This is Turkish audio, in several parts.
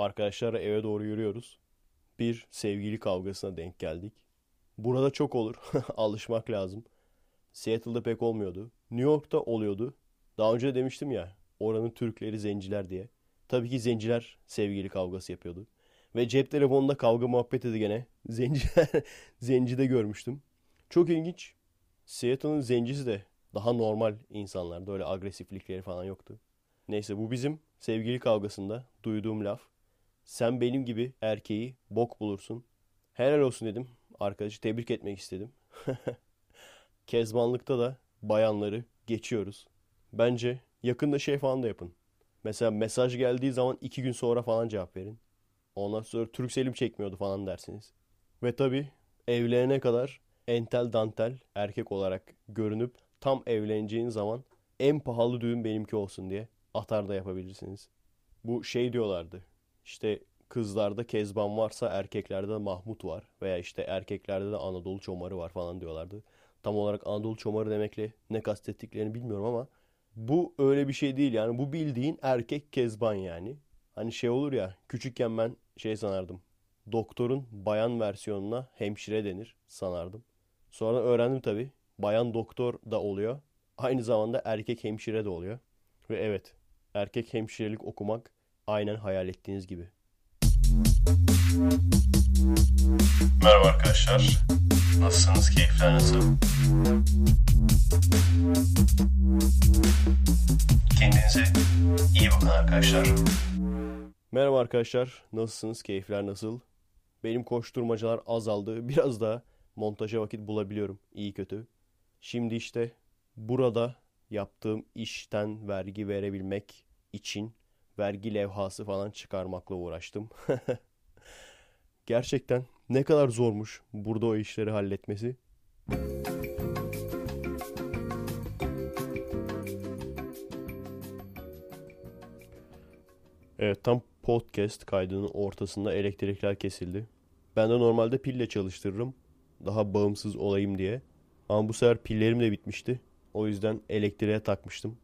Arkadaşlarla eve doğru yürüyoruz. Bir sevgili kavgasına denk geldik. Burada çok olur. Alışmak lazım. Seattle'da pek olmuyordu. New York'ta oluyordu. Daha önce de demiştim ya. Oranın Türkleri zenciler diye. Tabii ki zenciler sevgili kavgası yapıyordu. Ve cep telefonunda kavga muhabbet dedi gene. Zenciler, zenci de görmüştüm. Çok ilginç. Seattle'ın zencisi de daha normal insanlardı. Öyle agresiflikleri falan yoktu. Neyse bu bizim sevgili kavgasında duyduğum laf. Sen benim gibi erkeği bok bulursun. Helal olsun dedim. Arkadaşı tebrik etmek istedim. Kezbanlıkta da bayanları geçiyoruz. Bence yakında şey falan da yapın. Mesela mesaj geldiği zaman iki gün sonra falan cevap verin. Ondan sonra Türkselim çekmiyordu falan dersiniz. Ve tabii evlenene kadar entel dantel erkek olarak görünüp tam evleneceğin zaman en pahalı düğün benimki olsun diye atar da yapabilirsiniz. Bu şey diyorlardı. İşte kızlarda Kezban varsa erkeklerde de Mahmut var. Veya işte erkeklerde de Anadolu çomarı var falan diyorlardı. Tam olarak Anadolu çomarı demekle ne kastettiklerini bilmiyorum ama bu öyle bir şey değil yani. Bu bildiğin erkek Kezban yani. Hani şey olur ya küçükken ben şey sanardım. Doktorun bayan versiyonuna hemşire denir sanardım. Sonra öğrendim tabii. Bayan doktor da oluyor. Aynı zamanda erkek hemşire de oluyor. Ve evet erkek hemşirelik okumak aynen hayal ettiğiniz gibi. Merhaba arkadaşlar. Nasılsınız? Keyifler nasıl? Kendinize iyi bakın arkadaşlar. Merhaba arkadaşlar. Nasılsınız? Keyifler nasıl? Benim koşturmacalar azaldı. Biraz daha montaja vakit bulabiliyorum. İyi kötü. Şimdi işte burada yaptığım işten vergi verebilmek için vergi levhası falan çıkarmakla uğraştım. Gerçekten ne kadar zormuş burada o işleri halletmesi. Evet tam podcast kaydının ortasında elektrikler kesildi. Ben de normalde pille çalıştırırım. Daha bağımsız olayım diye. Ama bu sefer pillerim de bitmişti. O yüzden elektriğe takmıştım.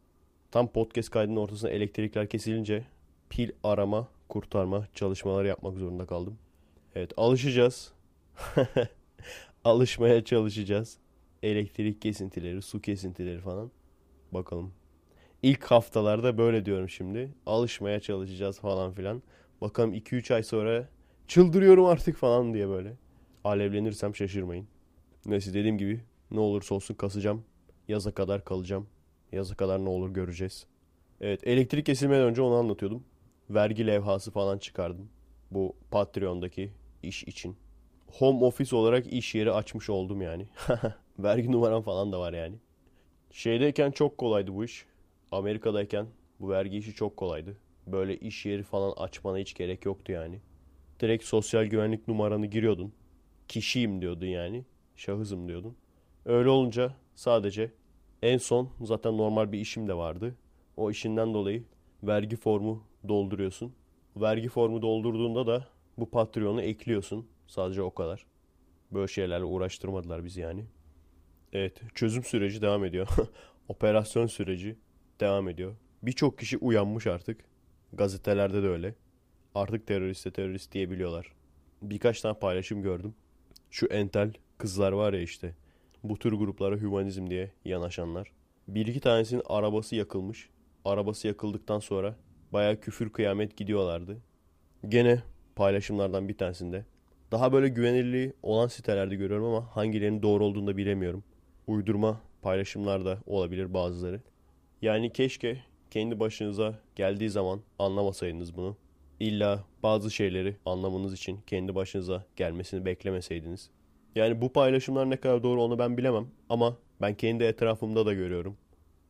Tam podcast kaydının ortasında elektrikler kesilince pil arama, kurtarma çalışmaları yapmak zorunda kaldım. Evet alışacağız. Alışmaya çalışacağız. Elektrik kesintileri, su kesintileri falan. Bakalım. İlk haftalarda böyle diyorum şimdi. Alışmaya çalışacağız falan filan. Bakalım 2-3 ay sonra çıldırıyorum artık falan diye böyle. Alevlenirsem şaşırmayın. Neyse dediğim gibi ne olursa olsun kasacağım. Yaza kadar kalacağım. Yaza kadar ne olur göreceğiz. Evet elektrik kesilmeden önce onu anlatıyordum. Vergi levhası falan çıkardım. Bu Patreon'daki iş için. Home office olarak iş yeri açmış oldum yani. Vergi numaram falan da var yani. Şeydeyken çok kolaydı bu iş. Amerika'dayken bu vergi işi çok kolaydı. Böyle iş yeri falan açmana hiç gerek yoktu yani. Direkt sosyal güvenlik numaranı giriyordun. Kişiyim diyordun yani. Şahısım diyordun. Öyle olunca sadece en son zaten normal bir işim de vardı. O işinden dolayı vergi formu dolduruyorsun. Vergi formu doldurduğunda da bu Patreon'u ekliyorsun. Sadece o kadar. Böyle şeylerle uğraştırmadılar bizi yani. Evet, çözüm süreci devam ediyor. Operasyon süreci devam ediyor. Birçok kişi uyanmış artık. Gazetelerde de öyle. Artık teröriste terörist diyebiliyorlar. Birkaç tane paylaşım gördüm. Şu entel kızlar var ya işte. Bu tür gruplara hümanizm diye yanaşanlar. Bir iki tanesinin arabası yakılmış. Arabası yakıldıktan sonra baya küfür kıyamet gidiyorlardı. Gene paylaşımlardan bir tanesinde. Daha böyle güvenilirliği olan sitelerde görüyorum ama hangilerinin doğru olduğunu da bilemiyorum. Uydurma paylaşımlar da olabilir bazıları. Yani keşke kendi başınıza geldiği zaman anlamasaydınız bunu. İlla bazı şeyleri anlamanız için kendi başınıza gelmesini beklemeseydiniz. Yani bu paylaşımlar ne kadar doğru onu ben bilemem ama ben kendi etrafımda da görüyorum.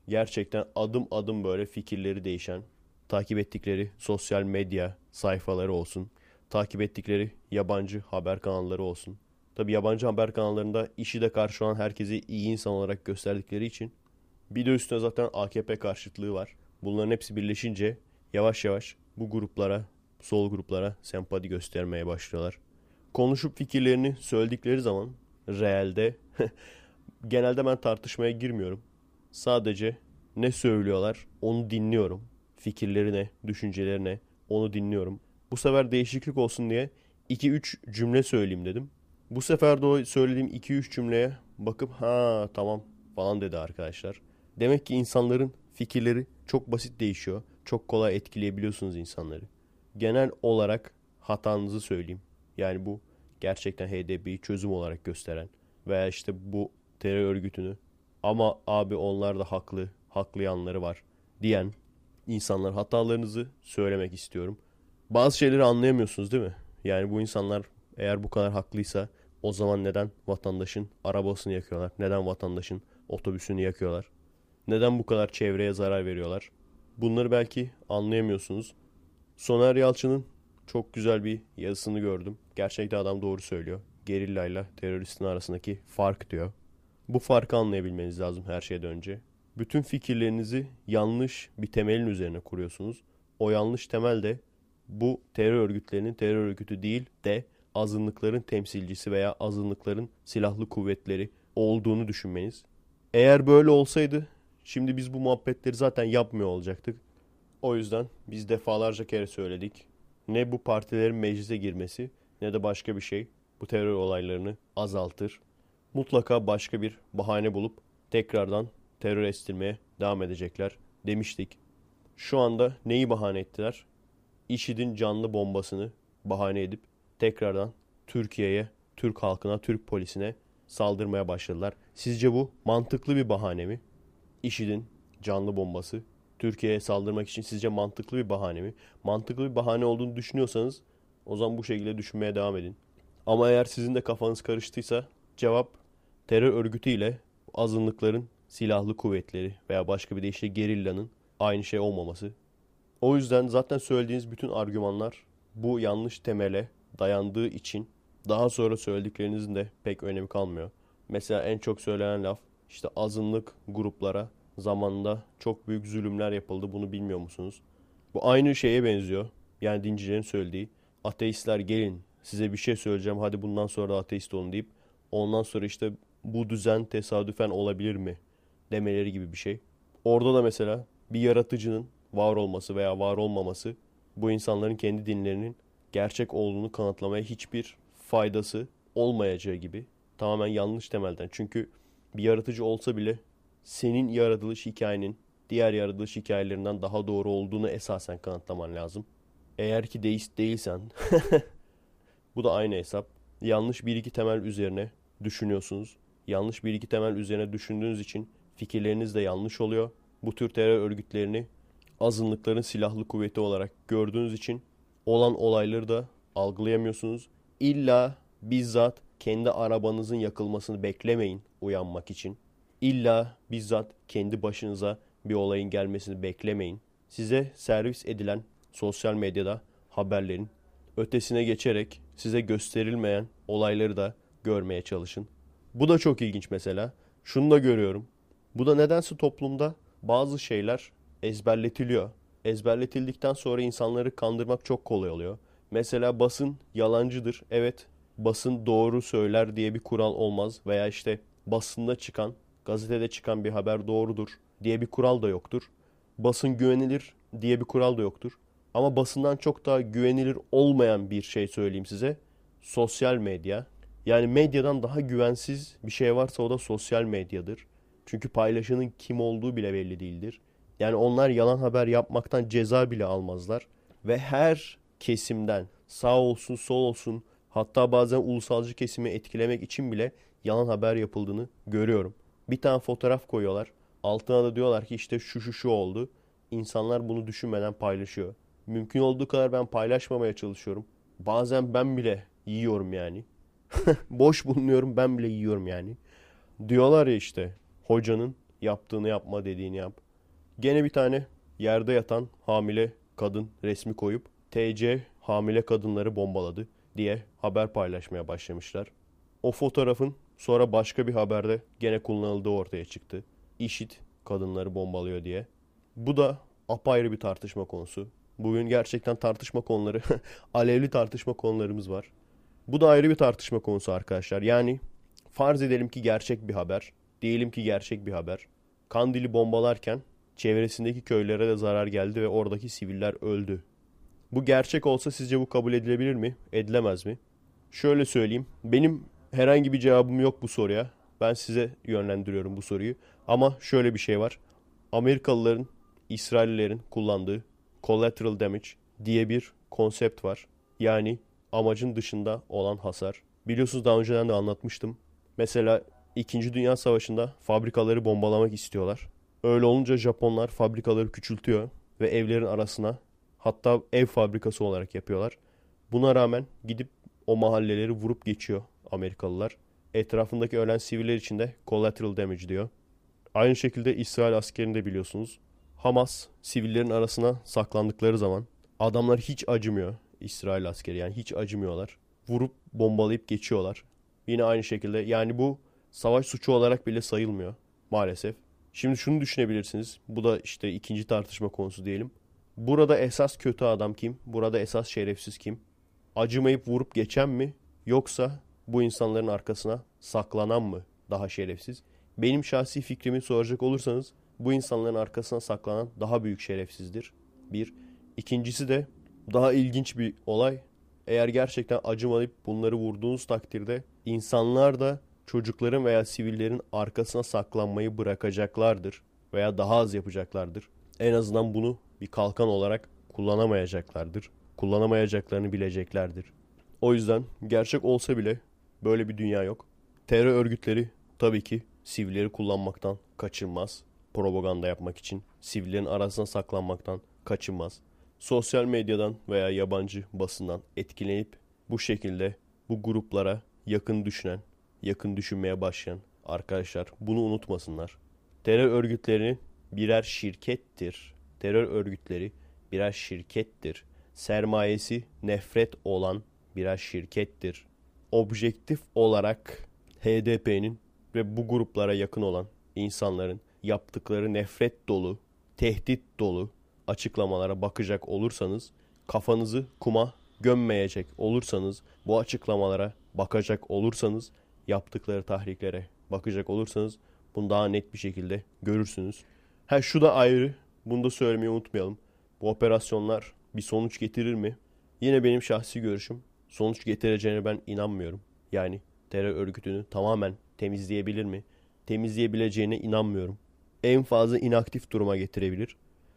Gerçekten adım adım böyle fikirleri değişen, takip ettikleri sosyal medya sayfaları olsun, takip ettikleri yabancı haber kanalları olsun. Tabi yabancı haber kanallarında işi de karşı olan herkesi iyi insan olarak gösterdikleri için bir de üstüne zaten AKP karşıtlığı var. Bunların hepsi birleşince yavaş yavaş bu gruplara, sol gruplara sempati göstermeye başlıyorlar. Konuşup fikirlerini söyledikleri zaman realde genelde ben tartışmaya girmiyorum. Sadece ne söylüyorlar onu dinliyorum. Fikirlerine, düşüncelerine onu dinliyorum. Bu sefer değişiklik olsun diye 2-3 cümle söyleyeyim dedim. Bu sefer de o söylediğim 2-3 cümleye bakıp ha tamam falan dedi arkadaşlar. Demek ki insanların fikirleri çok basit değişiyor. Çok kolay etkileyebiliyorsunuz insanları. Genel olarak hatanızı söyleyeyim. Yani bu gerçekten HDP'yi çözüm olarak gösteren veya işte bu terör örgütünü ama abi onlar da haklı, haklı yanları var diyen insanlar hatalarınızı söylemek istiyorum. Bazı şeyleri anlayamıyorsunuz değil mi? Yani bu insanlar eğer bu kadar haklıysa o zaman neden vatandaşın arabasını yakıyorlar? Neden vatandaşın otobüsünü yakıyorlar? Neden bu kadar çevreye zarar veriyorlar? Bunları belki anlayamıyorsunuz. Soner Yalçın'ın çok güzel bir yazısını gördüm. Gerçekten adam doğru söylüyor. Gerillayla teröristin arasındaki fark diyor. Bu farkı anlayabilmeniz lazım her şeyden önce. Bütün fikirlerinizi yanlış bir temelin üzerine kuruyorsunuz. O yanlış temel de bu terör örgütlerinin terör örgütü değil de azınlıkların temsilcisi veya azınlıkların silahlı kuvvetleri olduğunu düşünmeniz. Eğer böyle olsaydı şimdi biz bu muhabbetleri zaten yapmıyor olacaktık. O yüzden biz defalarca kere söyledik. Ne bu partilerin meclise girmesi ne de başka bir şey bu terör olaylarını azaltır. Mutlaka başka bir bahane bulup tekrardan terör estirmeye devam edecekler demiştik. Şu anda neyi bahane ettiler? IŞİD'in canlı bombasını bahane edip tekrardan Türkiye'ye, Türk halkına, Türk polisine saldırmaya başladılar. Sizce bu mantıklı bir bahane mi? IŞİD'in canlı bombası Türkiye'ye saldırmak için sizce mantıklı bir bahane mi? Mantıklı bir bahane olduğunu düşünüyorsanız o zaman bu şekilde düşünmeye devam edin. Ama eğer sizin de kafanız karıştıysa cevap terör örgütüyle azınlıkların silahlı kuvvetleri veya başka bir deyişle gerillanın aynı şey olmaması. O yüzden zaten söylediğiniz bütün argümanlar bu yanlış temele dayandığı için daha sonra söylediklerinizin de pek önemi kalmıyor. Mesela en çok söylenen laf işte azınlık gruplara zamanında çok büyük zulümler yapıldı bunu bilmiyor musunuz? Bu aynı şeye benziyor. Yani dincilerin söylediği ateistler gelin size bir şey söyleyeceğim hadi bundan sonra ateist olun deyip ondan sonra işte bu düzen tesadüfen olabilir mi demeleri gibi bir şey. Orada da mesela bir yaratıcının var olması veya var olmaması bu insanların kendi dinlerinin gerçek olduğunu kanıtlamaya hiçbir faydası olmayacağı gibi tamamen yanlış temelden. Çünkü bir yaratıcı olsa bile senin yaratılış hikayenin diğer yaratılış hikayelerinden daha doğru olduğunu esasen kanıtlaman lazım. Eğer ki deist değilsen bu da aynı hesap. Yanlış bir iki temel üzerine düşünüyorsunuz. Yanlış bir iki temel üzerine düşündüğünüz için fikirleriniz de yanlış oluyor. Bu tür terör örgütlerini azınlıkların silahlı kuvveti olarak gördüğünüz için olan olayları da algılayamıyorsunuz. İlla bizzat kendi arabanızın yakılmasını beklemeyin uyanmak için. İlla bizzat kendi başınıza bir olayın gelmesini beklemeyin. Size servis edilen sosyal medyada haberlerin ötesine geçerek size gösterilmeyen olayları da görmeye çalışın. Bu da çok ilginç mesela. Şunu da görüyorum. Bu da nedense toplumda bazı şeyler ezberletiliyor. Ezberletildikten sonra insanları kandırmak çok kolay oluyor. Mesela basın yalancıdır. Evet basın doğru söyler diye bir kural olmaz. Veya işte basında çıkan, gazetede çıkan bir haber doğrudur diye bir kural da yoktur. Basın güvenilir diye bir kural da yoktur. Ama basından çok daha güvenilir olmayan bir şey söyleyeyim size. Sosyal medya. Yani medyadan daha güvensiz bir şey varsa o da sosyal medyadır. Çünkü paylaşanın kim olduğu bile belli değildir. Yani onlar yalan haber yapmaktan ceza bile almazlar. Ve her kesimden sağ olsun sol olsun hatta bazen ulusalcı kesimi etkilemek için bile yalan haber yapıldığını görüyorum. Bir tane fotoğraf koyuyorlar. Altına da diyorlar ki işte şu şu şu oldu. İnsanlar bunu düşünmeden paylaşıyor. Mümkün olduğu kadar ben paylaşmamaya çalışıyorum. Bazen ben bile yiyorum yani. Boş bulunuyorum ben bile yiyorum yani. Diyorlar ya işte hocanın yaptığını yapma dediğini yap. Gene bir tane yerde yatan hamile kadın resmi koyup TC hamile kadınları bombaladı diye haber paylaşmaya başlamışlar. O fotoğrafın sonra başka bir haberde gene kullanıldığı ortaya çıktı. IŞİD kadınları bombalıyor diye. Bu da apayrı bir tartışma konusu. Bugün gerçekten tartışma konuları, alevli tartışma konularımız var. Bu da ayrı bir tartışma konusu arkadaşlar. Yani farz edelim ki gerçek bir haber. Diyelim ki gerçek bir haber. Kandil'i bombalarken çevresindeki köylere de zarar geldi ve oradaki siviller öldü. Bu gerçek olsa sizce bu kabul edilebilir mi? Edilemez mi? Şöyle söyleyeyim. Benim herhangi bir cevabım yok bu soruya. Ben size yönlendiriyorum bu soruyu. Ama şöyle bir şey var. Amerikalıların, İsraillilerin kullandığı collateral damage diye bir konsept var. Yani amacın dışında olan hasar. Biliyorsunuz daha önceden de anlatmıştım. Mesela 2. Dünya Savaşı'nda fabrikaları bombalamak istiyorlar. Öyle olunca Japonlar fabrikaları küçültüyor ve evlerin arasına hatta ev fabrikası olarak yapıyorlar. Buna rağmen gidip o mahalleleri vurup geçiyor Amerikalılar. Etrafındaki ölen siviller için de collateral damage diyor. Aynı şekilde İsrail askerini de biliyorsunuz. Hamas sivillerin arasına saklandıkları zaman adamlar hiç acımıyor. İsrail askeri yani hiç acımıyorlar. Vurup bombalayıp geçiyorlar. Yine aynı şekilde yani bu savaş suçu olarak bile sayılmıyor maalesef. Şimdi şunu düşünebilirsiniz. Bu da işte ikinci tartışma konusu diyelim. Burada esas kötü adam kim? Burada esas şerefsiz kim? Acımayıp vurup geçen mi? Yoksa bu insanların arkasına saklanan mı daha şerefsiz? Benim şahsi fikrimi soracak olursanız bu insanların arkasına saklanan daha büyük şerefsizdir. Bir. İkincisi de daha ilginç bir olay. Eğer gerçekten acımayıp bunları vurduğunuz takdirde insanlar da çocukların veya sivillerin arkasına saklanmayı bırakacaklardır veya daha az yapacaklardır. En azından bunu bir kalkan olarak kullanamayacaklardır. Kullanamayacaklarını bileceklerdir. O yüzden gerçek olsa bile böyle bir dünya yok. Terör örgütleri tabii ki sivilleri kullanmaktan kaçınmaz. Propaganda yapmak için sivillerin arasına saklanmaktan kaçınmaz. Sosyal medyadan veya yabancı basından etkilenip bu şekilde bu gruplara yakın düşünen, yakın düşünmeye başlayan arkadaşlar bunu unutmasınlar. Terör örgütlerinin birer şirkettir. Terör örgütleri birer şirkettir. Sermayesi nefret olan birer şirkettir. Objektif olarak HDP'nin ve bu gruplara yakın olan insanların yaptıkları nefret dolu, tehdit dolu açıklamalara bakacak olursanız, kafanızı kuma gömmeyecek olursanız, bu açıklamalara bakacak olursanız, yaptıkları tahriklere bakacak olursanız bunu daha net bir şekilde görürsünüz. Ha şu da ayrı, bunu da söylemeyi unutmayalım. Bu operasyonlar bir sonuç getirir mi? Yine benim şahsi görüşüm sonuç getireceğine ben inanmıyorum. Yani terör örgütünü tamamen temizleyebilir mi? Temizleyebileceğine inanmıyorum. En fazla inaktif duruma getirebilir.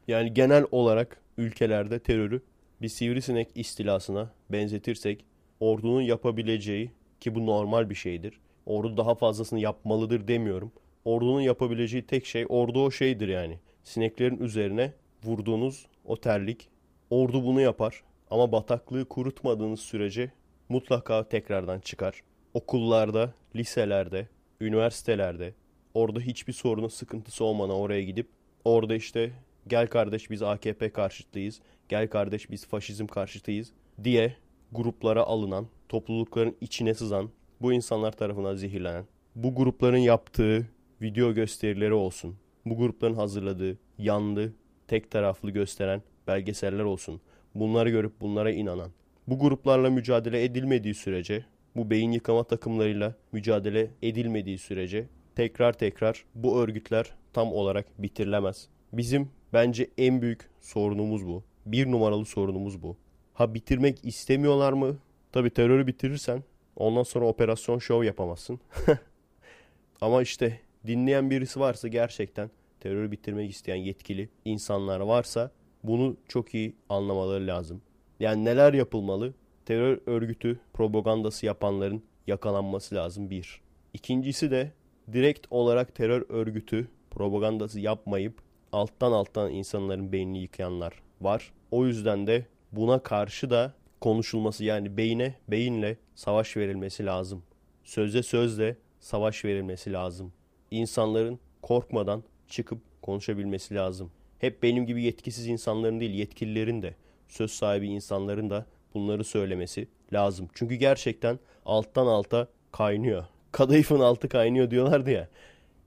Yani genel olarak ülkelerde terörü bir sivrisinek istilasına benzetirsek ordunun yapabileceği ki bu normal bir şeydir. Ordu daha fazlasını yapmalıdır demiyorum. Ordunun yapabileceği tek şey ordu o şeydir yani. Sineklerin üzerine vurduğunuz o terlik. Ordu bunu yapar ama bataklığı kurutmadığınız sürece mutlaka tekrardan çıkar. Okullarda, liselerde, üniversitelerde orada hiçbir sorunu sıkıntısı olmadan oraya gidip orada işte gel kardeş biz AKP karşıtıyız, gel kardeş biz faşizm karşıtıyız diye gruplara alınan, toplulukların içine sızan, bu insanlar tarafından zehirlenen, bu grupların yaptığı video gösterileri olsun, bu grupların hazırladığı yanlı, tek taraflı gösteren belgeseller olsun, bunları görüp bunlara inanan, bu gruplarla mücadele edilmediği sürece, bu beyin yıkama takımlarıyla mücadele edilmediği sürece tekrar tekrar bu örgütler tam olarak bitirilemez. Bizim bence en büyük sorunumuz bu. Bir numaralı sorunumuz bu. Ha bitirmek istemiyorlar mı? Tabi terörü bitirirsen ondan sonra operasyon şov yapamazsın. Ama işte dinleyen birisi varsa gerçekten terörü bitirmek isteyen yetkili insanlar varsa bunu çok iyi anlamaları lazım. Yani neler yapılmalı? Terör örgütü propagandası yapanların yakalanması lazım bir. İkincisi de direkt olarak terör örgütü propagandası yapmayıp alttan alttan insanların beynini yıkayanlar var. O yüzden de buna karşı da konuşulması yani beyine beyinle savaş verilmesi lazım. Söze sözle savaş verilmesi lazım. İnsanların korkmadan çıkıp konuşabilmesi lazım. Hep benim gibi yetkisiz insanların değil yetkililerin de söz sahibi insanların da bunları söylemesi lazım. Çünkü gerçekten alttan alta kaynıyor. Kadayıfın altı kaynıyor diyorlardı ya.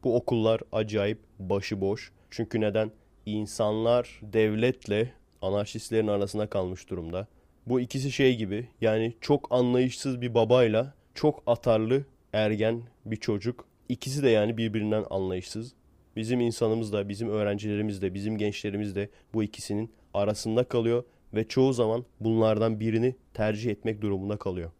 Bu okullar acayip başıboş. Çünkü neden? İnsanlar devletle anarşistlerin arasında kalmış durumda. Bu ikisi şey gibi yani çok anlayışsız bir babayla çok atarlı ergen bir çocuk. İkisi de yani birbirinden anlayışsız. Bizim insanımız da, bizim öğrencilerimiz de, bizim gençlerimiz de bu ikisinin arasında kalıyor ve çoğu zaman bunlardan birini tercih etmek durumunda kalıyor.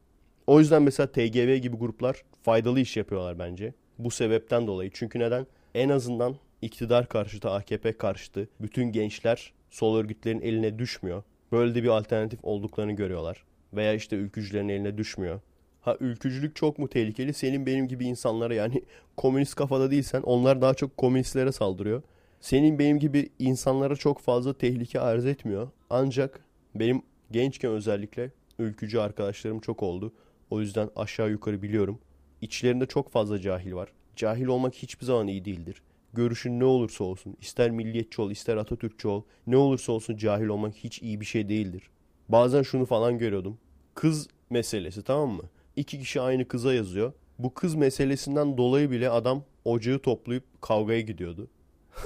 O yüzden mesela TGV gibi gruplar faydalı iş yapıyorlar bence. Bu sebepten dolayı. Çünkü neden? En azından iktidar karşıtı, AKP karşıtı bütün gençler sol örgütlerin eline düşmüyor. Böyle de bir alternatif olduklarını görüyorlar. Veya işte ülkücülerin eline düşmüyor. Ha ülkücülük çok mu tehlikeli? Senin benim gibi insanlara yani komünist kafada değilsen onlar daha çok komünistlere saldırıyor. Senin benim gibi insanlara çok fazla tehlike arz etmiyor. Ancak benim gençken özellikle ülkücü arkadaşlarım çok oldu. O yüzden aşağı yukarı biliyorum. İçlerinde çok fazla cahil var. Cahil olmak hiçbir zaman iyi değildir. Görüşün ne olursa olsun, ister milliyetçi ol, ister Atatürkçü ol, ne olursa olsun cahil olmak hiç iyi bir şey değildir. Bazen şunu falan görüyordum. Kız meselesi tamam mı? İki kişi aynı kıza yazıyor. Bu kız meselesinden dolayı bile adam ocağı toplayıp kavgaya gidiyordu.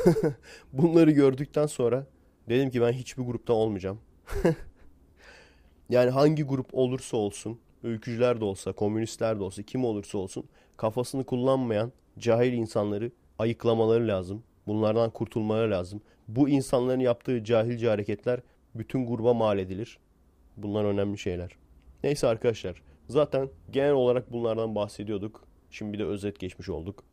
Bunları gördükten sonra dedim ki ben hiçbir grupta olmayacağım. yani hangi grup olursa olsun, ülkücüler de olsa, komünistler de olsa, kim olursa olsun kafasını kullanmayan cahil insanları ayıklamaları lazım. Bunlardan kurtulmaları lazım. Bu insanların yaptığı cahilce hareketler bütün gruba mal edilir. Bunlar önemli şeyler. Neyse arkadaşlar. Zaten genel olarak bunlardan bahsediyorduk. Şimdi bir de özet geçmiş olduk.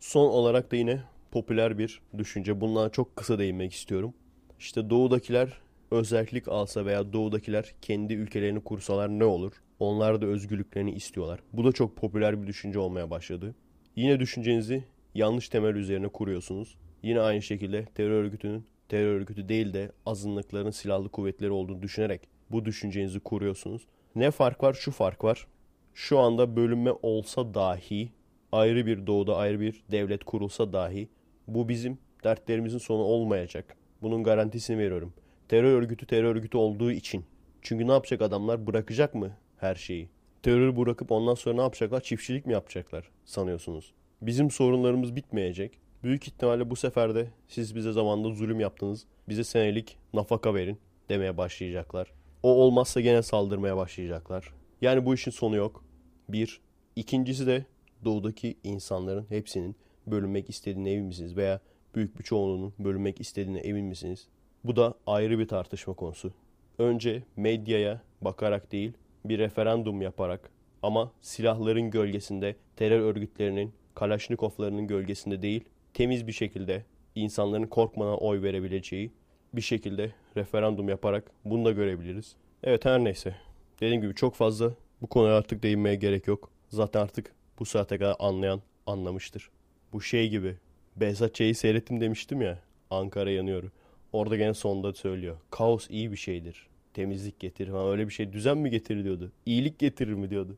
Son olarak da yine popüler bir düşünce. Bunlara çok kısa değinmek istiyorum. İşte doğudakiler özellik alsa veya doğudakiler kendi ülkelerini kursalar ne olur? Onlar da özgürlüklerini istiyorlar. Bu da çok popüler bir düşünce olmaya başladı. Yine düşüncenizi yanlış temel üzerine kuruyorsunuz. Yine aynı şekilde terör örgütünün terör örgütü değil de azınlıkların silahlı kuvvetleri olduğunu düşünerek bu düşüncenizi kuruyorsunuz. Ne fark var? Şu fark var. Şu anda bölünme olsa dahi ayrı bir doğuda ayrı bir devlet kurulsa dahi bu bizim dertlerimizin sonu olmayacak. Bunun garantisini veriyorum. Terör örgütü terör örgütü olduğu için. Çünkü ne yapacak adamlar? Bırakacak mı her şeyi? Terörü bırakıp ondan sonra ne yapacaklar? Çiftçilik mi yapacaklar sanıyorsunuz? Bizim sorunlarımız bitmeyecek. Büyük ihtimalle bu sefer de siz bize zamanda zulüm yaptınız. Bize senelik nafaka verin demeye başlayacaklar. O olmazsa gene saldırmaya başlayacaklar. Yani bu işin sonu yok. Bir. İkincisi de doğudaki insanların hepsinin bölünmek istediğine emin misiniz? Veya büyük bir çoğunluğunun bölünmek istediğine emin misiniz? Bu da ayrı bir tartışma konusu. Önce medyaya bakarak değil, bir referandum yaparak ama silahların gölgesinde, terör örgütlerinin, Kalaşnikovlarının gölgesinde değil, temiz bir şekilde insanların korkmadan oy verebileceği bir şekilde referandum yaparak bunu da görebiliriz. Evet her neyse. Dediğim gibi çok fazla bu konuya artık değinmeye gerek yok. Zaten artık bu saate kadar anlayan anlamıştır. Bu şey gibi. Behzat Ç'yi seyrettim demiştim ya. Ankara yanıyor. Orada gene sonunda söylüyor. Kaos iyi bir şeydir. Temizlik getirir falan öyle bir şey. Düzen mi getirir diyordu. İyilik getirir mi diyordu.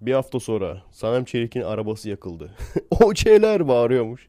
Bir hafta sonra Sanem Çelik'in arabası yakıldı. o şeyler bağırıyormuş.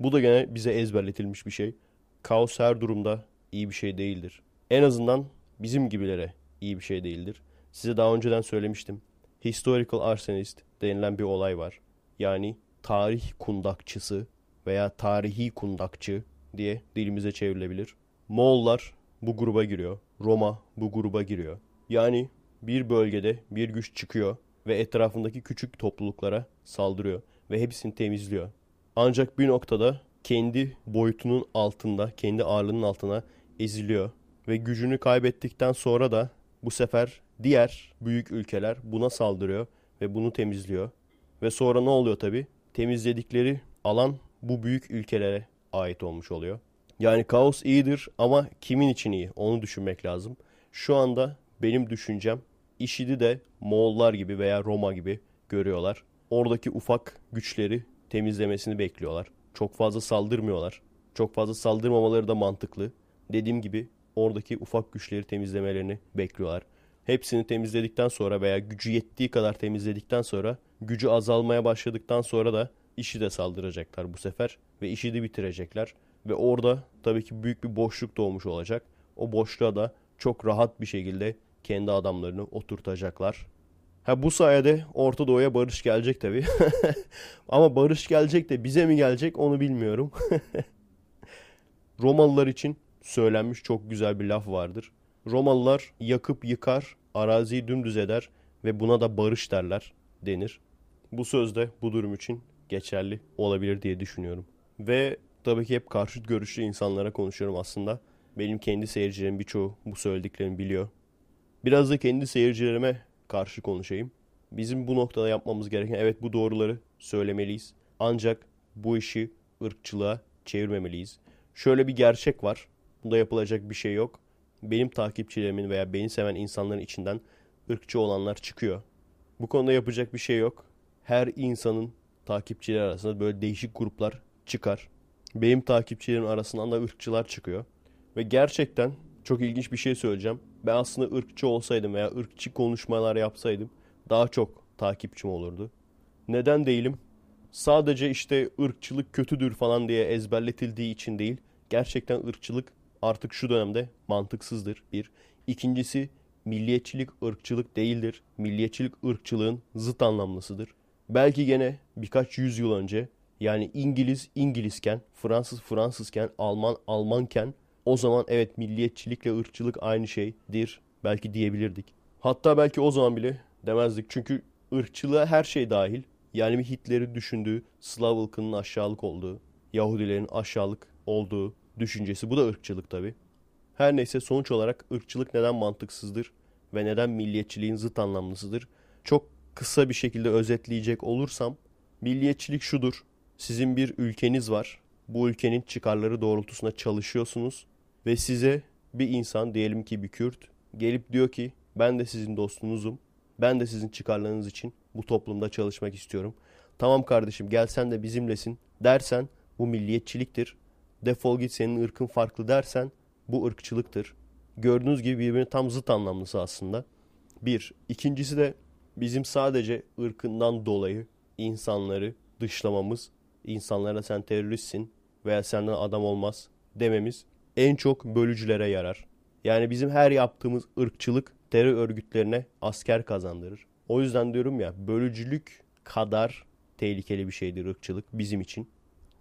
Bu da gene bize ezberletilmiş bir şey. Kaos her durumda iyi bir şey değildir. En azından bizim gibilere iyi bir şey değildir. Size daha önceden söylemiştim. Historical arsonist denilen bir olay var. Yani tarih kundakçısı veya tarihi kundakçı diye dilimize çevrilebilir. Moğollar bu gruba giriyor. Roma bu gruba giriyor. Yani bir bölgede bir güç çıkıyor ve etrafındaki küçük topluluklara saldırıyor ve hepsini temizliyor. Ancak bir noktada kendi boyutunun altında, kendi ağırlığının altına eziliyor ve gücünü kaybettikten sonra da bu sefer diğer büyük ülkeler buna saldırıyor ve bunu temizliyor. Ve sonra ne oluyor tabi? Temizledikleri alan bu büyük ülkelere ait olmuş oluyor. Yani kaos iyidir ama kimin için iyi onu düşünmek lazım. Şu anda benim düşüncem IŞİD'i de Moğollar gibi veya Roma gibi görüyorlar. Oradaki ufak güçleri temizlemesini bekliyorlar. Çok fazla saldırmıyorlar. Çok fazla saldırmamaları da mantıklı. Dediğim gibi oradaki ufak güçleri temizlemelerini bekliyorlar. Hepsini temizledikten sonra veya gücü yettiği kadar temizledikten sonra gücü azalmaya başladıktan sonra da işi de saldıracaklar bu sefer ve işi de bitirecekler. Ve orada tabii ki büyük bir boşluk doğmuş olacak. O boşluğa da çok rahat bir şekilde kendi adamlarını oturtacaklar. Ha bu sayede Orta Doğu'ya barış gelecek tabii. Ama barış gelecek de bize mi gelecek onu bilmiyorum. Romalılar için söylenmiş çok güzel bir laf vardır. Romalılar yakıp yıkar, araziyi dümdüz eder ve buna da barış derler denir. Bu söz de bu durum için geçerli olabilir diye düşünüyorum. Ve tabii ki hep karşıt görüşlü insanlara konuşuyorum aslında. Benim kendi seyircilerim birçoğu bu söylediklerimi biliyor. Biraz da kendi seyircilerime karşı konuşayım. Bizim bu noktada yapmamız gereken evet bu doğruları söylemeliyiz. Ancak bu işi ırkçılığa çevirmemeliyiz. Şöyle bir gerçek var. Bunda yapılacak bir şey yok. Benim takipçilerimin veya beni seven insanların içinden ırkçı olanlar çıkıyor. Bu konuda yapacak bir şey yok. Her insanın takipçileri arasında böyle değişik gruplar çıkar. Benim takipçilerim arasından da ırkçılar çıkıyor. Ve gerçekten çok ilginç bir şey söyleyeceğim. Ben aslında ırkçı olsaydım veya ırkçı konuşmalar yapsaydım daha çok takipçim olurdu. Neden değilim? Sadece işte ırkçılık kötüdür falan diye ezberletildiği için değil. Gerçekten ırkçılık artık şu dönemde mantıksızdır. Bir. İkincisi milliyetçilik ırkçılık değildir. Milliyetçilik ırkçılığın zıt anlamlısıdır. Belki gene birkaç yüzyıl önce yani İngiliz İngilizken, Fransız Fransızken, Alman Almanken o zaman evet milliyetçilikle ırkçılık aynı şeydir belki diyebilirdik. Hatta belki o zaman bile demezdik. Çünkü ırkçılığa her şey dahil. Yani bir Hitler'i düşündüğü, Slav ılkının aşağılık olduğu, Yahudilerin aşağılık olduğu düşüncesi. Bu da ırkçılık tabi. Her neyse sonuç olarak ırkçılık neden mantıksızdır ve neden milliyetçiliğin zıt anlamlısıdır? Çok kısa bir şekilde özetleyecek olursam milliyetçilik şudur. Sizin bir ülkeniz var. Bu ülkenin çıkarları doğrultusunda çalışıyorsunuz ve size bir insan diyelim ki bir Kürt gelip diyor ki ben de sizin dostunuzum. Ben de sizin çıkarlarınız için bu toplumda çalışmak istiyorum. Tamam kardeşim gel sen de bizimlesin dersen bu milliyetçiliktir. Defol git senin ırkın farklı dersen bu ırkçılıktır. Gördüğünüz gibi birbirine tam zıt anlamlısı aslında. Bir. İkincisi de bizim sadece ırkından dolayı insanları dışlamamız, insanlara sen teröristsin veya senden adam olmaz dememiz en çok bölücülere yarar. Yani bizim her yaptığımız ırkçılık terör örgütlerine asker kazandırır. O yüzden diyorum ya bölücülük kadar tehlikeli bir şeydir ırkçılık bizim için.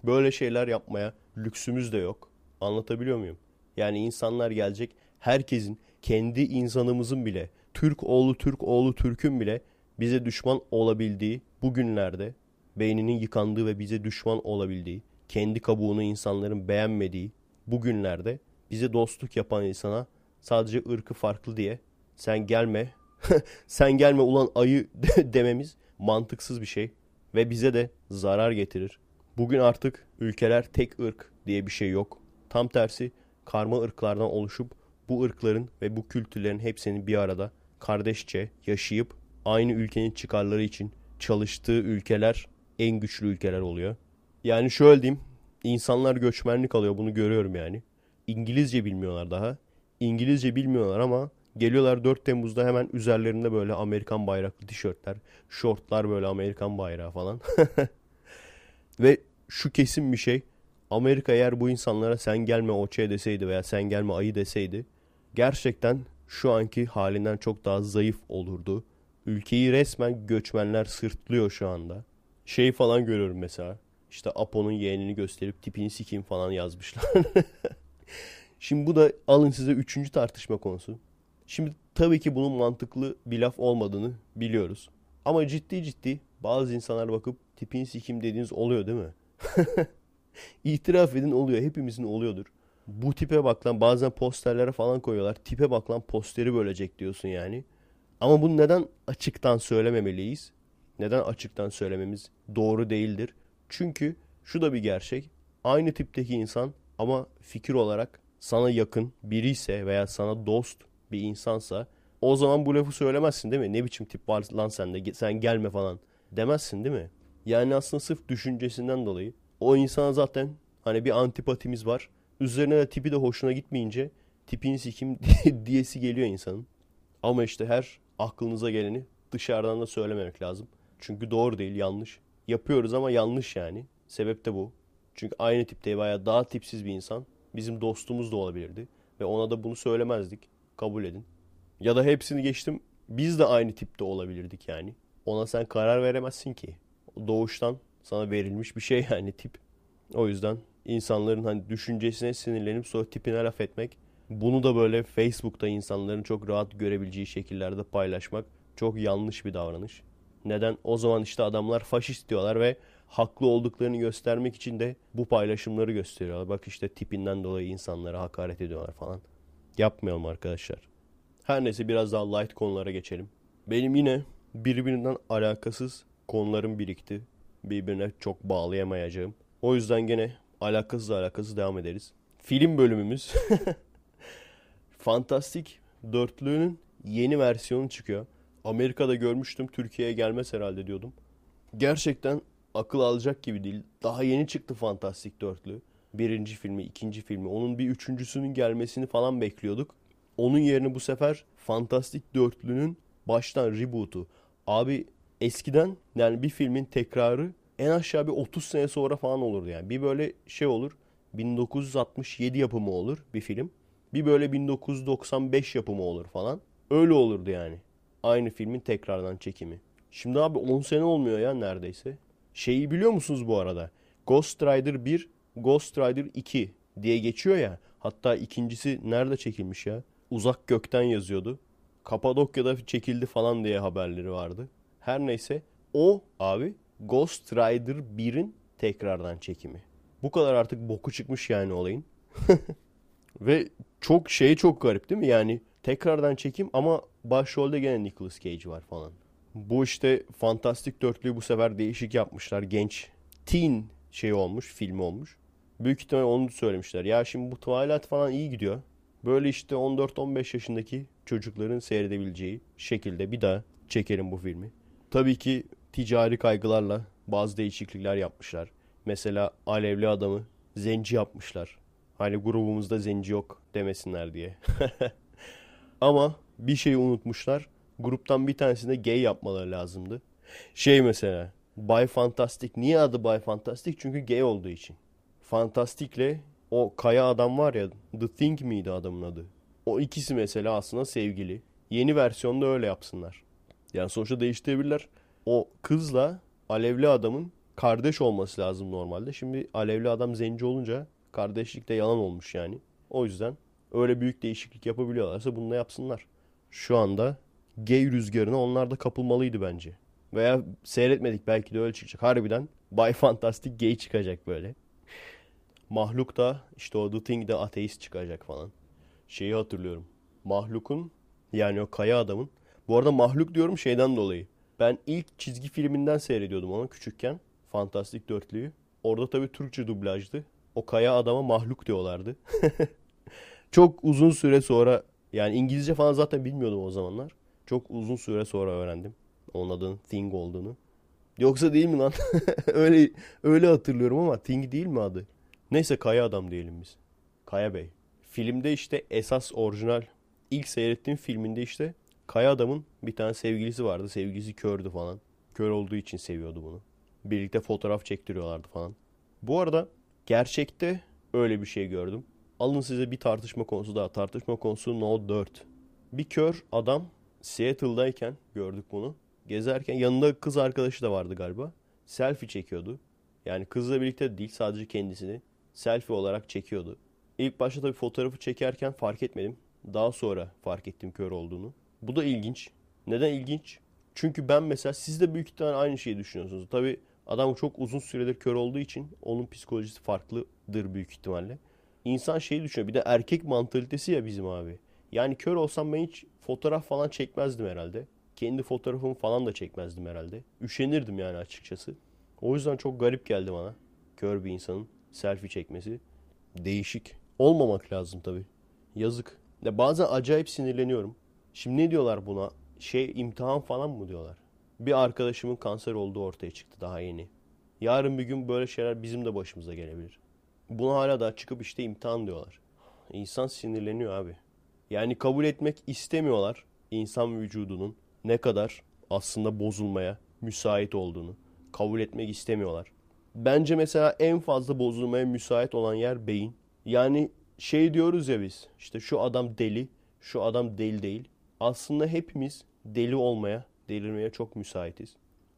Böyle şeyler yapmaya lüksümüz de yok. Anlatabiliyor muyum? Yani insanlar gelecek herkesin kendi insanımızın bile Türk oğlu Türk oğlu Türk'ün bile bize düşman olabildiği bugünlerde beyninin yıkandığı ve bize düşman olabildiği, kendi kabuğunu insanların beğenmediği bugünlerde bize dostluk yapan insana sadece ırkı farklı diye sen gelme sen gelme ulan ayı dememiz mantıksız bir şey ve bize de zarar getirir. Bugün artık ülkeler tek ırk diye bir şey yok. Tam tersi karma ırklardan oluşup bu ırkların ve bu kültürlerin hepsinin bir arada kardeşçe yaşayıp aynı ülkenin çıkarları için çalıştığı ülkeler en güçlü ülkeler oluyor. Yani şöyle diyeyim, insanlar göçmenlik alıyor bunu görüyorum yani. İngilizce bilmiyorlar daha. İngilizce bilmiyorlar ama geliyorlar 4 Temmuz'da hemen üzerlerinde böyle Amerikan bayraklı tişörtler, şortlar böyle Amerikan bayrağı falan. Ve şu kesin bir şey. Amerika eğer bu insanlara sen gelme oçe deseydi veya sen gelme ayı deseydi gerçekten şu anki halinden çok daha zayıf olurdu. Ülkeyi resmen göçmenler sırtlıyor şu anda. Şey falan görüyorum mesela. İşte Apo'nun yeğenini gösterip tipini sikeyim falan yazmışlar. Şimdi bu da alın size üçüncü tartışma konusu. Şimdi tabii ki bunun mantıklı bir laf olmadığını biliyoruz. Ama ciddi ciddi bazı insanlar bakıp tipini sikim dediğiniz oluyor değil mi? İtiraf edin oluyor. Hepimizin oluyordur. Bu tipe bak lan bazen posterlere falan koyuyorlar. Tipe bak lan posteri bölecek diyorsun yani. Ama bunu neden açıktan söylememeliyiz? Neden açıktan söylememiz doğru değildir? Çünkü şu da bir gerçek. Aynı tipteki insan ama fikir olarak sana yakın biri ise veya sana dost bir insansa o zaman bu lafı söylemezsin değil mi? Ne biçim tip var lan sende sen gelme falan demezsin değil mi? Yani aslında sırf düşüncesinden dolayı o insana zaten hani bir antipatimiz var. Üzerine de tipi de hoşuna gitmeyince tipini sikim diyesi geliyor insanın. Ama işte her aklınıza geleni dışarıdan da söylememek lazım. Çünkü doğru değil, yanlış. Yapıyoruz ama yanlış yani. Sebep de bu. Çünkü aynı tipte veya daha tipsiz bir insan bizim dostumuz da olabilirdi. Ve ona da bunu söylemezdik. Kabul edin. Ya da hepsini geçtim. Biz de aynı tipte olabilirdik yani. Ona sen karar veremezsin ki. Doğuştan sana verilmiş bir şey yani tip. O yüzden insanların hani düşüncesine sinirlenip sonra tipine laf etmek. Bunu da böyle Facebook'ta insanların çok rahat görebileceği şekillerde paylaşmak çok yanlış bir davranış. Neden? O zaman işte adamlar faşist diyorlar ve haklı olduklarını göstermek için de bu paylaşımları gösteriyorlar. Bak işte tipinden dolayı insanlara hakaret ediyorlar falan. Yapmayalım arkadaşlar. Her neyse biraz daha light konulara geçelim. Benim yine birbirinden alakasız konularım birikti. Birbirine çok bağlayamayacağım. O yüzden gene alakasız alakasız devam ederiz. Film bölümümüz Fantastik dörtlüğünün yeni versiyonu çıkıyor. Amerika'da görmüştüm. Türkiye'ye gelmez herhalde diyordum. Gerçekten akıl alacak gibi değil. Daha yeni çıktı Fantastik dörtlü. Birinci filmi, ikinci filmi. Onun bir üçüncüsünün gelmesini falan bekliyorduk. Onun yerine bu sefer Fantastik dörtlünün baştan reboot'u. Abi eskiden yani bir filmin tekrarı en aşağı bir 30 sene sonra falan olurdu yani. Bir böyle şey olur. 1967 yapımı olur bir film. Bir böyle 1995 yapımı olur falan. Öyle olurdu yani. Aynı filmin tekrardan çekimi. Şimdi abi 10 sene olmuyor ya neredeyse. Şeyi biliyor musunuz bu arada? Ghost Rider 1, Ghost Rider 2 diye geçiyor ya. Hatta ikincisi nerede çekilmiş ya? Uzak gökten yazıyordu. Kapadokya'da çekildi falan diye haberleri vardı. Her neyse o abi Ghost Rider 1'in tekrardan çekimi. Bu kadar artık boku çıkmış yani olayın. Ve çok şey çok garip değil mi? Yani tekrardan çekim ama başrolde gene Nicolas Cage var falan. Bu işte Fantastik Dörtlüğü bu sefer değişik yapmışlar. Genç teen şey olmuş, filmi olmuş. Büyük ihtimal onu söylemişler. Ya şimdi bu Twilight falan iyi gidiyor. Böyle işte 14-15 yaşındaki çocukların seyredebileceği şekilde bir daha çekelim bu filmi. Tabii ki ticari kaygılarla bazı değişiklikler yapmışlar. Mesela alevli adamı zenci yapmışlar. Hani grubumuzda zenci yok demesinler diye. Ama bir şeyi unutmuşlar. Gruptan bir tanesinde gay yapmaları lazımdı. Şey mesela Bay Fantastic. Niye adı Bay Fantastic? Çünkü gay olduğu için. Fantastic'le o kaya adam var ya The Thing miydi adamın adı? O ikisi mesela aslında sevgili. Yeni versiyonda öyle yapsınlar. Yani sonuçta değiştirebilirler. O kızla alevli adamın kardeş olması lazım normalde. Şimdi alevli adam zenci olunca kardeşlik de yalan olmuş yani. O yüzden öyle büyük değişiklik yapabiliyorlarsa bunu da yapsınlar. Şu anda gay rüzgarına onlar da kapılmalıydı bence. Veya seyretmedik belki de öyle çıkacak. Harbiden Bay Fantastic gay çıkacak böyle. Mahluk da işte o The Thing de ateist çıkacak falan. Şeyi hatırlıyorum. Mahluk'un yani o kaya adamın. Bu arada Mahluk diyorum şeyden dolayı. Ben ilk çizgi filminden seyrediyordum onu küçükken. Fantastik Dörtlüğü. Orada tabii Türkçe dublajdı. O kaya adama mahluk diyorlardı. Çok uzun süre sonra yani İngilizce falan zaten bilmiyordum o zamanlar. Çok uzun süre sonra öğrendim. Onun adının Thing olduğunu. Yoksa değil mi lan? öyle öyle hatırlıyorum ama Thing değil mi adı? Neyse Kaya Adam diyelim biz. Kaya Bey. Filmde işte esas orijinal ilk seyrettiğim filminde işte Kaya Adam'ın bir tane sevgilisi vardı. Sevgilisi kördü falan. Kör olduğu için seviyordu bunu. Birlikte fotoğraf çektiriyorlardı falan. Bu arada gerçekte öyle bir şey gördüm. Alın size bir tartışma konusu daha. Tartışma konusu No 4. Bir kör adam Seattle'dayken gördük bunu. Gezerken yanında kız arkadaşı da vardı galiba. Selfie çekiyordu. Yani kızla birlikte değil sadece kendisini selfie olarak çekiyordu. İlk başta tabii fotoğrafı çekerken fark etmedim. Daha sonra fark ettim kör olduğunu. Bu da ilginç. Neden ilginç? Çünkü ben mesela siz de büyük ihtimalle aynı şeyi düşünüyorsunuz. Tabii adam çok uzun süredir kör olduğu için onun psikolojisi farklıdır büyük ihtimalle. İnsan şeyi düşünüyor. Bir de erkek mantalitesi ya bizim abi. Yani kör olsam ben hiç fotoğraf falan çekmezdim herhalde. Kendi fotoğrafımı falan da çekmezdim herhalde. Üşenirdim yani açıkçası. O yüzden çok garip geldi bana. Kör bir insanın selfie çekmesi. Değişik. Olmamak lazım tabii. Yazık. Ya bazen acayip sinirleniyorum. Şimdi ne diyorlar buna? Şey imtihan falan mı diyorlar? Bir arkadaşımın kanser olduğu ortaya çıktı daha yeni. Yarın bir gün böyle şeyler bizim de başımıza gelebilir. Buna hala da çıkıp işte imtihan diyorlar. İnsan sinirleniyor abi. Yani kabul etmek istemiyorlar insan vücudunun ne kadar aslında bozulmaya müsait olduğunu. Kabul etmek istemiyorlar. Bence mesela en fazla bozulmaya müsait olan yer beyin. Yani şey diyoruz ya biz işte şu adam deli, şu adam deli değil. Aslında hepimiz deli olmaya, delirmeye çok müsaitiz.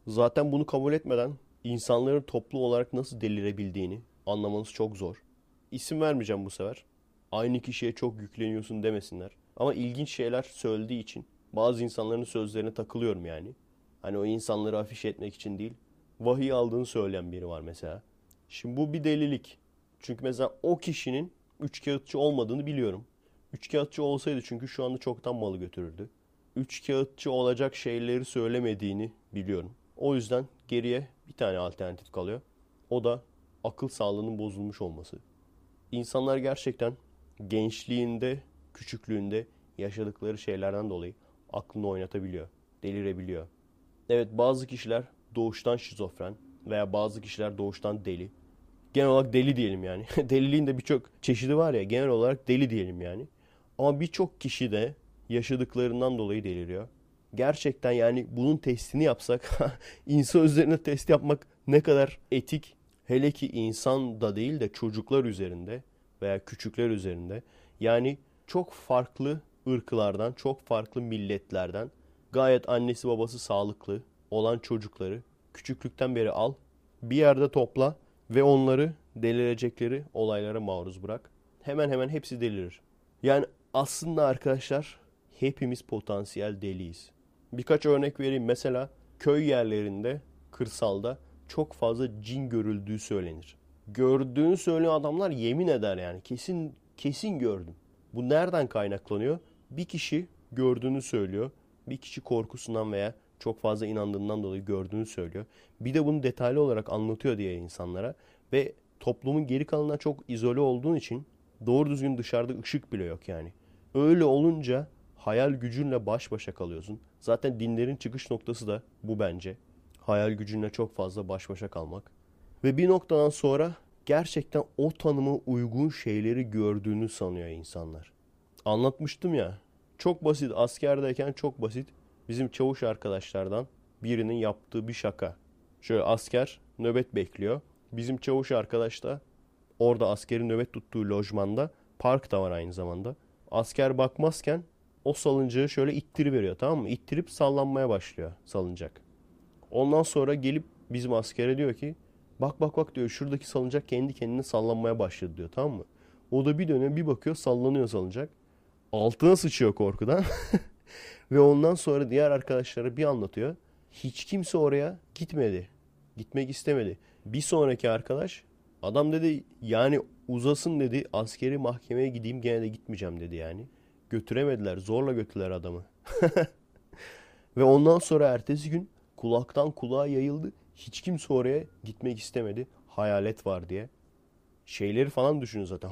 Zaten bunu kabul etmeden insanların toplu olarak nasıl delirebildiğini anlamanız çok zor. İsim vermeyeceğim bu sefer. Aynı kişiye çok yükleniyorsun demesinler. Ama ilginç şeyler söylediği için bazı insanların sözlerine takılıyorum yani. Hani o insanları afiş etmek için değil. vahiy aldığını söyleyen biri var mesela. Şimdi bu bir delilik. Çünkü mesela o kişinin üçkağıtçı olmadığını biliyorum. Üçkağıtçı olsaydı çünkü şu anda çoktan malı götürürdü. Üçkağıtçı olacak şeyleri söylemediğini biliyorum. O yüzden geriye bir tane alternatif kalıyor. O da akıl sağlığının bozulmuş olması. İnsanlar gerçekten gençliğinde, küçüklüğünde yaşadıkları şeylerden dolayı aklını oynatabiliyor, delirebiliyor. Evet bazı kişiler doğuştan şizofren veya bazı kişiler doğuştan deli. Genel olarak deli diyelim yani. Deliliğin de birçok çeşidi var ya genel olarak deli diyelim yani. Ama birçok kişi de yaşadıklarından dolayı deliriyor. Gerçekten yani bunun testini yapsak insan üzerine test yapmak ne kadar etik hele ki insan da değil de çocuklar üzerinde veya küçükler üzerinde. Yani çok farklı ırklardan, çok farklı milletlerden gayet annesi babası sağlıklı olan çocukları küçüklükten beri al, bir yerde topla ve onları delirecekleri olaylara maruz bırak. Hemen hemen hepsi delirir. Yani aslında arkadaşlar hepimiz potansiyel deliyiz. Birkaç örnek vereyim. Mesela köy yerlerinde, kırsalda çok fazla cin görüldüğü söylenir. Gördüğünü söyleyen adamlar yemin eder yani. Kesin kesin gördüm. Bu nereden kaynaklanıyor? Bir kişi gördüğünü söylüyor. Bir kişi korkusundan veya çok fazla inandığından dolayı gördüğünü söylüyor. Bir de bunu detaylı olarak anlatıyor diğer insanlara ve toplumun geri kalanına çok izole olduğun için doğru düzgün dışarıda ışık bile yok yani. Öyle olunca hayal gücünle baş başa kalıyorsun. Zaten dinlerin çıkış noktası da bu bence. Hayal gücünle çok fazla baş başa kalmak. Ve bir noktadan sonra gerçekten o tanıma uygun şeyleri gördüğünü sanıyor insanlar. Anlatmıştım ya. Çok basit askerdeyken çok basit bizim çavuş arkadaşlardan birinin yaptığı bir şaka. Şöyle asker nöbet bekliyor. Bizim çavuş arkadaş da orada askerin nöbet tuttuğu lojmanda park da var aynı zamanda. Asker bakmazken o salıncağı şöyle ittiri veriyor tamam mı? İttirip sallanmaya başlıyor salıncak. Ondan sonra gelip bizim askere diyor ki bak bak bak diyor şuradaki salıncak kendi kendine sallanmaya başladı diyor tamam mı? O da bir dönüyor bir bakıyor sallanıyor salıncak. Altına sıçıyor korkudan. Ve ondan sonra diğer arkadaşlara bir anlatıyor. Hiç kimse oraya gitmedi. Gitmek istemedi. Bir sonraki arkadaş adam dedi yani uzasın dedi askeri mahkemeye gideyim gene de gitmeyeceğim dedi yani. Götüremediler zorla götürdüler adamı. Ve ondan sonra ertesi gün kulaktan kulağa yayıldı. Hiç kimse oraya gitmek istemedi. Hayalet var diye. Şeyleri falan düşünün zaten.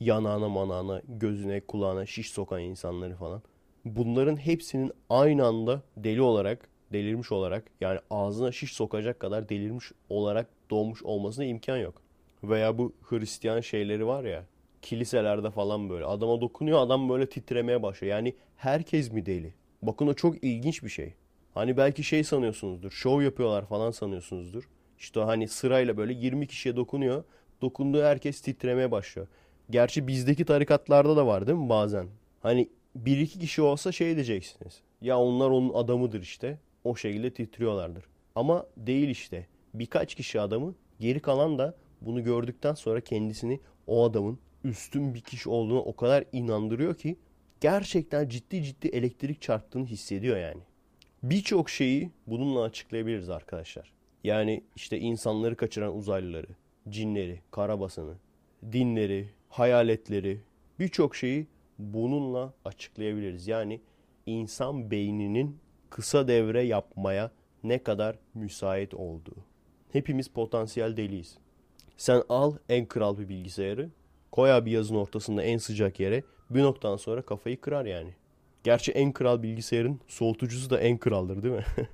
Yanağına manağına, gözüne, kulağına şiş sokan insanları falan. Bunların hepsinin aynı anda deli olarak, delirmiş olarak yani ağzına şiş sokacak kadar delirmiş olarak doğmuş olmasına imkan yok. Veya bu Hristiyan şeyleri var ya kiliselerde falan böyle adama dokunuyor adam böyle titremeye başlıyor. Yani herkes mi deli? Bakın o çok ilginç bir şey. Hani belki şey sanıyorsunuzdur. Şov yapıyorlar falan sanıyorsunuzdur. İşte hani sırayla böyle 20 kişiye dokunuyor. Dokunduğu herkes titremeye başlıyor. Gerçi bizdeki tarikatlarda da var değil mi bazen? Hani bir iki kişi olsa şey diyeceksiniz. Ya onlar onun adamıdır işte. O şekilde titriyorlardır. Ama değil işte. Birkaç kişi adamı geri kalan da bunu gördükten sonra kendisini o adamın üstün bir kişi olduğuna o kadar inandırıyor ki gerçekten ciddi ciddi elektrik çarptığını hissediyor yani. Birçok şeyi bununla açıklayabiliriz arkadaşlar. Yani işte insanları kaçıran uzaylıları, cinleri, karabasanı, dinleri, hayaletleri, birçok şeyi bununla açıklayabiliriz. Yani insan beyninin kısa devre yapmaya ne kadar müsait olduğu. Hepimiz potansiyel deliyiz. Sen al en kral bir bilgisayarı, koy abi yazın ortasında en sıcak yere, bir noktadan sonra kafayı kırar yani. Gerçi en kral bilgisayarın soğutucusu da en kraldır değil mi?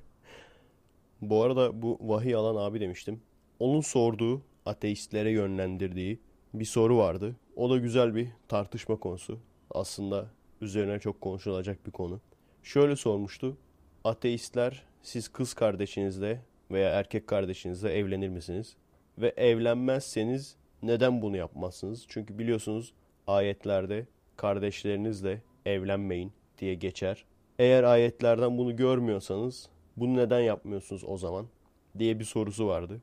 bu arada bu vahiy alan abi demiştim. Onun sorduğu, ateistlere yönlendirdiği bir soru vardı. O da güzel bir tartışma konusu. Aslında üzerine çok konuşulacak bir konu. Şöyle sormuştu. Ateistler siz kız kardeşinizle veya erkek kardeşinizle evlenir misiniz? Ve evlenmezseniz neden bunu yapmazsınız? Çünkü biliyorsunuz ayetlerde kardeşlerinizle evlenmeyin diye geçer. Eğer ayetlerden bunu görmüyorsanız bunu neden yapmıyorsunuz o zaman diye bir sorusu vardı.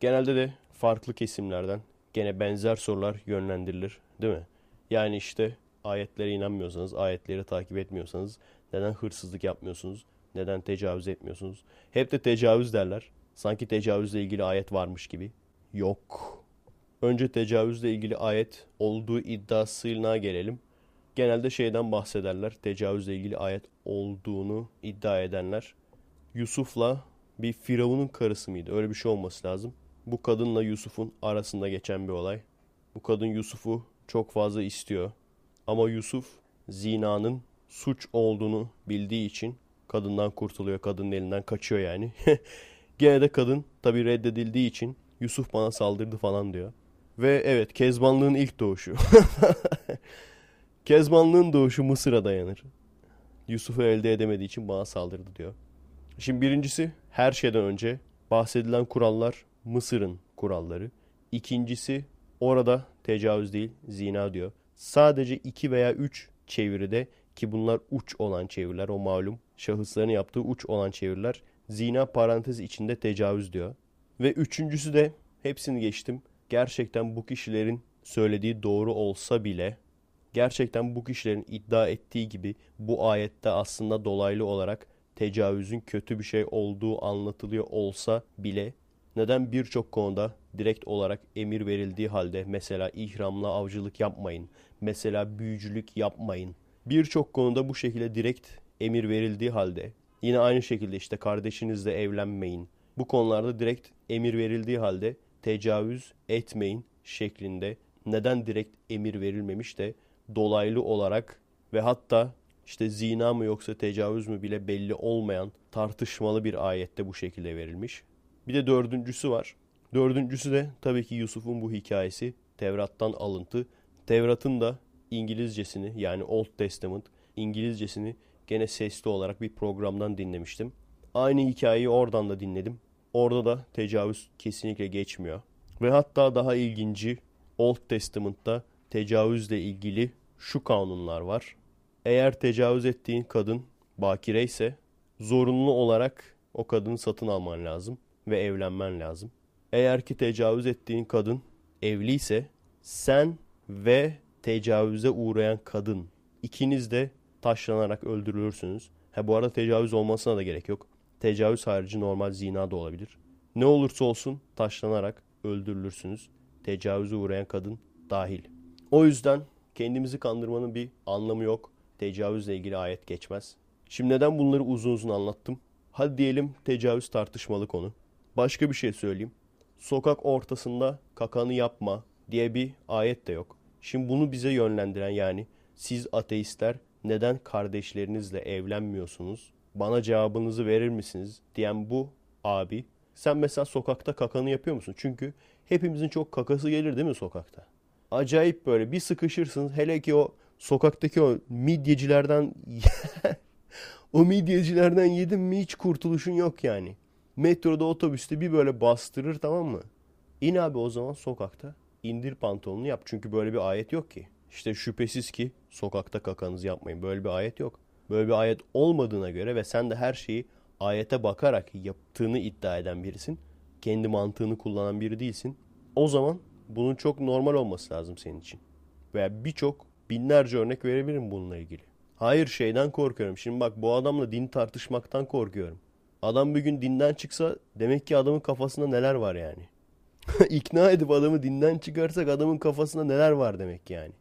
Genelde de farklı kesimlerden gene benzer sorular yönlendirilir değil mi? Yani işte ayetlere inanmıyorsanız, ayetleri takip etmiyorsanız neden hırsızlık yapmıyorsunuz? Neden tecavüz etmiyorsunuz? Hep de tecavüz derler. Sanki tecavüzle ilgili ayet varmış gibi. Yok. Önce tecavüzle ilgili ayet olduğu iddiasına gelelim. Genelde şeyden bahsederler. Tecavüzle ilgili ayet olduğunu iddia edenler. Yusuf'la bir Firavun'un karısı mıydı? Öyle bir şey olması lazım. Bu kadınla Yusuf'un arasında geçen bir olay. Bu kadın Yusuf'u çok fazla istiyor. Ama Yusuf zinanın suç olduğunu bildiği için kadından kurtuluyor. Kadının elinden kaçıyor yani. Gene de kadın tabi reddedildiği için Yusuf bana saldırdı falan diyor. Ve evet Kezbanlığın ilk doğuşu. Kezbanlığın doğuşu Mısır'a dayanır. Yusuf'u elde edemediği için bana saldırdı diyor. Şimdi birincisi her şeyden önce bahsedilen kurallar Mısır'ın kuralları. İkincisi orada tecavüz değil zina diyor. Sadece iki veya üç çeviride ki bunlar uç olan çeviriler o malum şahısların yaptığı uç olan çeviriler zina parantez içinde tecavüz diyor. Ve üçüncüsü de hepsini geçtim. Gerçekten bu kişilerin söylediği doğru olsa bile gerçekten bu kişilerin iddia ettiği gibi bu ayette aslında dolaylı olarak tecavüzün kötü bir şey olduğu anlatılıyor olsa bile neden birçok konuda direkt olarak emir verildiği halde mesela ihramla avcılık yapmayın, mesela büyücülük yapmayın. Birçok konuda bu şekilde direkt emir verildiği halde yine aynı şekilde işte kardeşinizle evlenmeyin. Bu konularda direkt emir verildiği halde tecavüz etmeyin şeklinde neden direkt emir verilmemiş de dolaylı olarak ve hatta işte zina mı yoksa tecavüz mü bile belli olmayan tartışmalı bir ayette bu şekilde verilmiş. Bir de dördüncüsü var. Dördüncüsü de tabii ki Yusuf'un bu hikayesi Tevrat'tan alıntı. Tevrat'ın da İngilizcesini yani Old Testament İngilizcesini gene sesli olarak bir programdan dinlemiştim. Aynı hikayeyi oradan da dinledim. Orada da tecavüz kesinlikle geçmiyor. Ve hatta daha ilginci Old Testament'ta tecavüzle ilgili şu kanunlar var. Eğer tecavüz ettiğin kadın bakire ise zorunlu olarak o kadını satın alman lazım ve evlenmen lazım. Eğer ki tecavüz ettiğin kadın evliyse sen ve tecavüze uğrayan kadın ikiniz de taşlanarak öldürülürsünüz. Ha bu arada tecavüz olmasına da gerek yok. Tecavüz harici normal zina da olabilir. Ne olursa olsun taşlanarak öldürülürsünüz. Tecavüze uğrayan kadın dahil. O yüzden kendimizi kandırmanın bir anlamı yok. Tecavüzle ilgili ayet geçmez. Şimdi neden bunları uzun uzun anlattım? Hadi diyelim tecavüz tartışmalı konu. Başka bir şey söyleyeyim. Sokak ortasında kakanı yapma diye bir ayet de yok. Şimdi bunu bize yönlendiren yani siz ateistler neden kardeşlerinizle evlenmiyorsunuz? Bana cevabınızı verir misiniz? diyen bu abi. Sen mesela sokakta kakanı yapıyor musun? Çünkü hepimizin çok kakası gelir değil mi sokakta? Acayip böyle bir sıkışırsınız. Hele ki o sokaktaki o midyecilerden o midyecilerden yedim mi hiç kurtuluşun yok yani. Metroda otobüste bir böyle bastırır tamam mı? İn abi o zaman sokakta. indir pantolonunu yap. Çünkü böyle bir ayet yok ki. İşte şüphesiz ki sokakta kakanızı yapmayın. Böyle bir ayet yok. Böyle bir ayet olmadığına göre ve sen de her şeyi ayete bakarak yaptığını iddia eden birisin. Kendi mantığını kullanan biri değilsin. O zaman bunun çok normal olması lazım senin için. Veya birçok binlerce örnek verebilirim bununla ilgili. Hayır şeyden korkuyorum. Şimdi bak bu adamla din tartışmaktan korkuyorum. Adam bir gün dinden çıksa demek ki adamın kafasında neler var yani. İkna edip adamı dinden çıkarsak adamın kafasında neler var demek yani.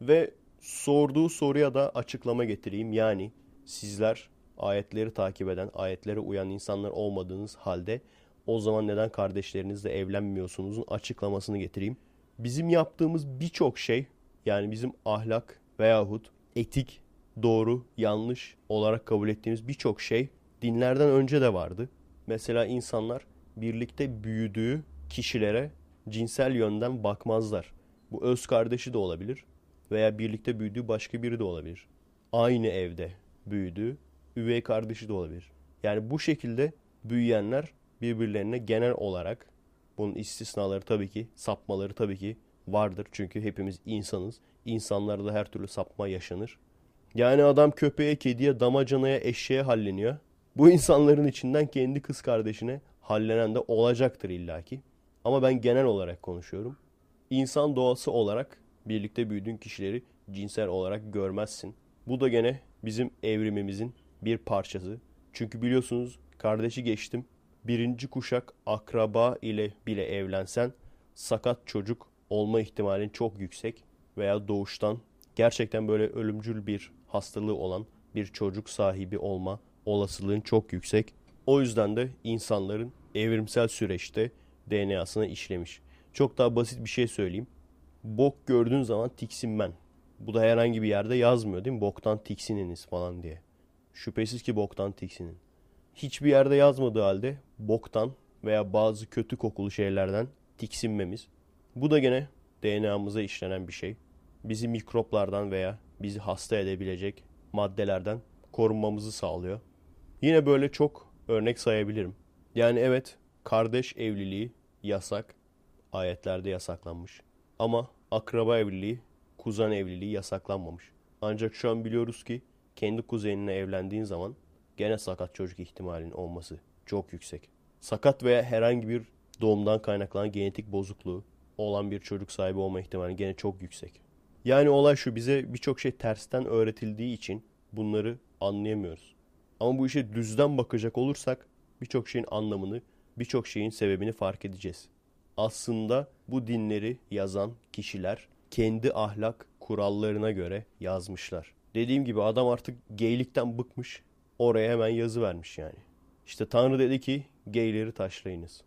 Ve sorduğu soruya da açıklama getireyim. Yani sizler ayetleri takip eden, ayetlere uyan insanlar olmadığınız halde o zaman neden kardeşlerinizle evlenmiyorsunuzun açıklamasını getireyim. Bizim yaptığımız birçok şey yani bizim ahlak veyahut etik, doğru, yanlış olarak kabul ettiğimiz birçok şey dinlerden önce de vardı. Mesela insanlar birlikte büyüdüğü kişilere cinsel yönden bakmazlar. Bu öz kardeşi de olabilir veya birlikte büyüdüğü başka biri de olabilir. Aynı evde büyüdüğü üvey kardeşi de olabilir. Yani bu şekilde büyüyenler birbirlerine genel olarak bunun istisnaları tabii ki, sapmaları tabii ki vardır. Çünkü hepimiz insanız. İnsanlarda her türlü sapma yaşanır. Yani adam köpeğe, kediye, damacanaya, eşeğe halleniyor. Bu insanların içinden kendi kız kardeşine hallenen de olacaktır illaki. Ama ben genel olarak konuşuyorum. İnsan doğası olarak birlikte büyüdüğün kişileri cinsel olarak görmezsin. Bu da gene bizim evrimimizin bir parçası. Çünkü biliyorsunuz kardeşi geçtim. Birinci kuşak akraba ile bile evlensen sakat çocuk olma ihtimalin çok yüksek veya doğuştan gerçekten böyle ölümcül bir hastalığı olan bir çocuk sahibi olma olasılığın çok yüksek. O yüzden de insanların evrimsel süreçte DNA'sına işlemiş. Çok daha basit bir şey söyleyeyim. Bok gördüğün zaman tiksinmen. Bu da herhangi bir yerde yazmıyor değil mi? Boktan tiksininiz falan diye. Şüphesiz ki boktan tiksinin. Hiçbir yerde yazmadığı halde boktan veya bazı kötü kokulu şeylerden tiksinmemiz. Bu da gene DNA'mıza işlenen bir şey. Bizi mikroplardan veya bizi hasta edebilecek maddelerden korunmamızı sağlıyor. Yine böyle çok örnek sayabilirim. Yani evet kardeş evliliği yasak. Ayetlerde yasaklanmış. Ama akraba evliliği, kuzen evliliği yasaklanmamış. Ancak şu an biliyoruz ki kendi kuzenine evlendiğin zaman gene sakat çocuk ihtimalinin olması çok yüksek. Sakat veya herhangi bir doğumdan kaynaklanan genetik bozukluğu olan bir çocuk sahibi olma ihtimali gene çok yüksek. Yani olay şu bize birçok şey tersten öğretildiği için bunları anlayamıyoruz. Ama bu işe düzden bakacak olursak birçok şeyin anlamını, birçok şeyin sebebini fark edeceğiz. Aslında bu dinleri yazan kişiler kendi ahlak kurallarına göre yazmışlar. Dediğim gibi adam artık geylikten bıkmış. Oraya hemen yazı vermiş yani. İşte Tanrı dedi ki geyleri taşlayınız.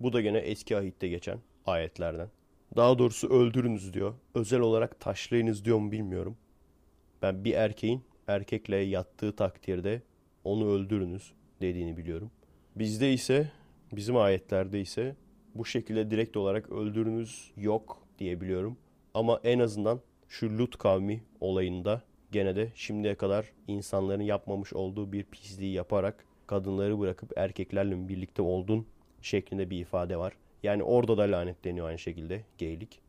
Bu da gene eski ahitte geçen ayetlerden. Daha doğrusu öldürünüz diyor. Özel olarak taşlayınız diyor mu bilmiyorum. Ben bir erkeğin erkekle yattığı takdirde onu öldürünüz dediğini biliyorum. Bizde ise bizim ayetlerde ise bu şekilde direkt olarak öldürünüz yok diye biliyorum. Ama en azından şu Lut kavmi olayında gene de şimdiye kadar insanların yapmamış olduğu bir pisliği yaparak kadınları bırakıp erkeklerle birlikte oldun şeklinde bir ifade var. Yani orada da lanetleniyor aynı şekilde geylik.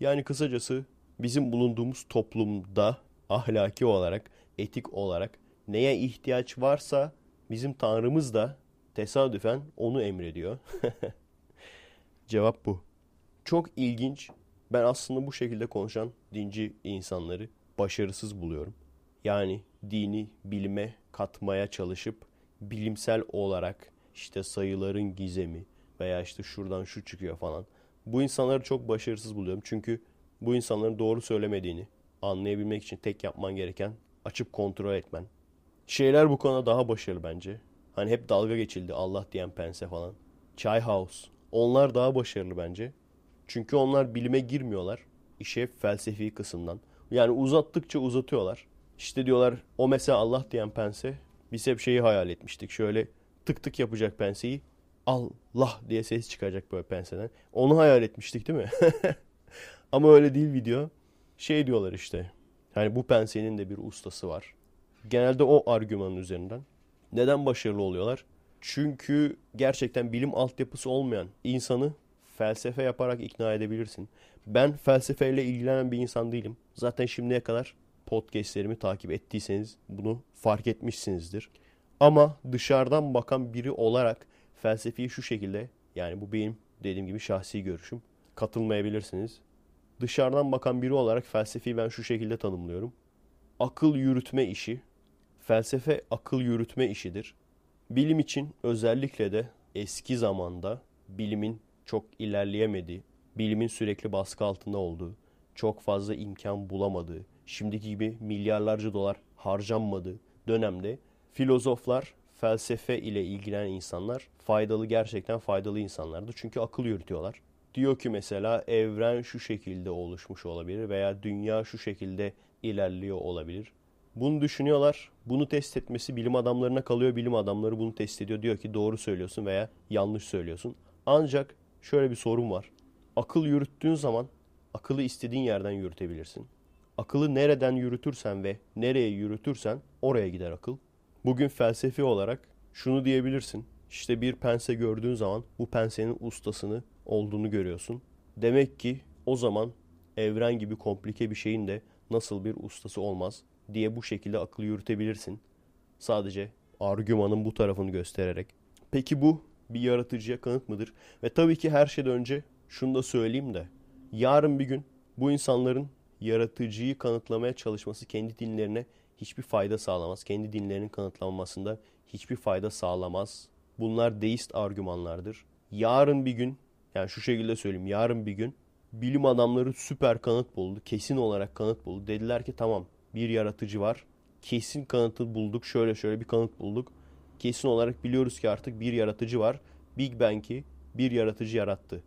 Yani kısacası bizim bulunduğumuz toplumda ahlaki olarak, etik olarak neye ihtiyaç varsa bizim Tanrımız da tesadüfen onu emrediyor. Cevap bu. Çok ilginç. Ben aslında bu şekilde konuşan dinci insanları başarısız buluyorum. Yani dini bilime katmaya çalışıp bilimsel olarak işte sayıların gizemi veya işte şuradan şu çıkıyor falan. Bu insanları çok başarısız buluyorum. Çünkü bu insanların doğru söylemediğini anlayabilmek için tek yapman gereken açıp kontrol etmen. Şeyler bu konuda daha başarılı bence. Hani hep dalga geçildi Allah diyen pense falan. Chai House. Onlar daha başarılı bence. Çünkü onlar bilime girmiyorlar. İşe felsefi kısımdan. Yani uzattıkça uzatıyorlar. İşte diyorlar o mesela Allah diyen pense biz hep şeyi hayal etmiştik. Şöyle tık tık yapacak penseyi. Allah diye ses çıkacak böyle penseden. Onu hayal etmiştik değil mi? Ama öyle değil video. Şey diyorlar işte. Hani bu pensenin de bir ustası var. Genelde o argümanın üzerinden. Neden başarılı oluyorlar? Çünkü gerçekten bilim altyapısı olmayan insanı felsefe yaparak ikna edebilirsin. Ben felsefeyle ilgilenen bir insan değilim. Zaten şimdiye kadar podcastlerimi takip ettiyseniz bunu fark etmişsinizdir. Ama dışarıdan bakan biri olarak felsefeyi şu şekilde yani bu benim dediğim gibi şahsi görüşüm. Katılmayabilirsiniz. Dışarıdan bakan biri olarak felsefeyi ben şu şekilde tanımlıyorum. Akıl yürütme işi. Felsefe akıl yürütme işidir. Bilim için özellikle de eski zamanda bilimin çok ilerleyemediği, bilimin sürekli baskı altında olduğu, çok fazla imkan bulamadığı, şimdiki gibi milyarlarca dolar harcanmadığı dönemde filozoflar, felsefe ile ilgilenen insanlar faydalı gerçekten faydalı insanlardı. Çünkü akıl yürütüyorlar. Diyor ki mesela evren şu şekilde oluşmuş olabilir veya dünya şu şekilde ilerliyor olabilir. Bunu düşünüyorlar. Bunu test etmesi bilim adamlarına kalıyor. Bilim adamları bunu test ediyor. Diyor ki doğru söylüyorsun veya yanlış söylüyorsun. Ancak şöyle bir sorun var. Akıl yürüttüğün zaman akıllı istediğin yerden yürütebilirsin. Akıllı nereden yürütürsen ve nereye yürütürsen oraya gider akıl. Bugün felsefi olarak şunu diyebilirsin. İşte bir pense gördüğün zaman bu pensenin ustasını olduğunu görüyorsun. Demek ki o zaman evren gibi komplike bir şeyin de nasıl bir ustası olmaz diye bu şekilde akıl yürütebilirsin. Sadece argümanın bu tarafını göstererek. Peki bu bir yaratıcıya kanıt mıdır? Ve tabii ki her şeyden önce şunu da söyleyeyim de. Yarın bir gün bu insanların yaratıcıyı kanıtlamaya çalışması kendi dinlerine hiçbir fayda sağlamaz. Kendi dinlerinin kanıtlanmasında hiçbir fayda sağlamaz. Bunlar deist argümanlardır. Yarın bir gün, yani şu şekilde söyleyeyim, yarın bir gün bilim adamları süper kanıt buldu. Kesin olarak kanıt buldu. Dediler ki tamam bir yaratıcı var. Kesin kanıtı bulduk. Şöyle şöyle bir kanıt bulduk. Kesin olarak biliyoruz ki artık bir yaratıcı var. Big Bang'i bir yaratıcı yarattı.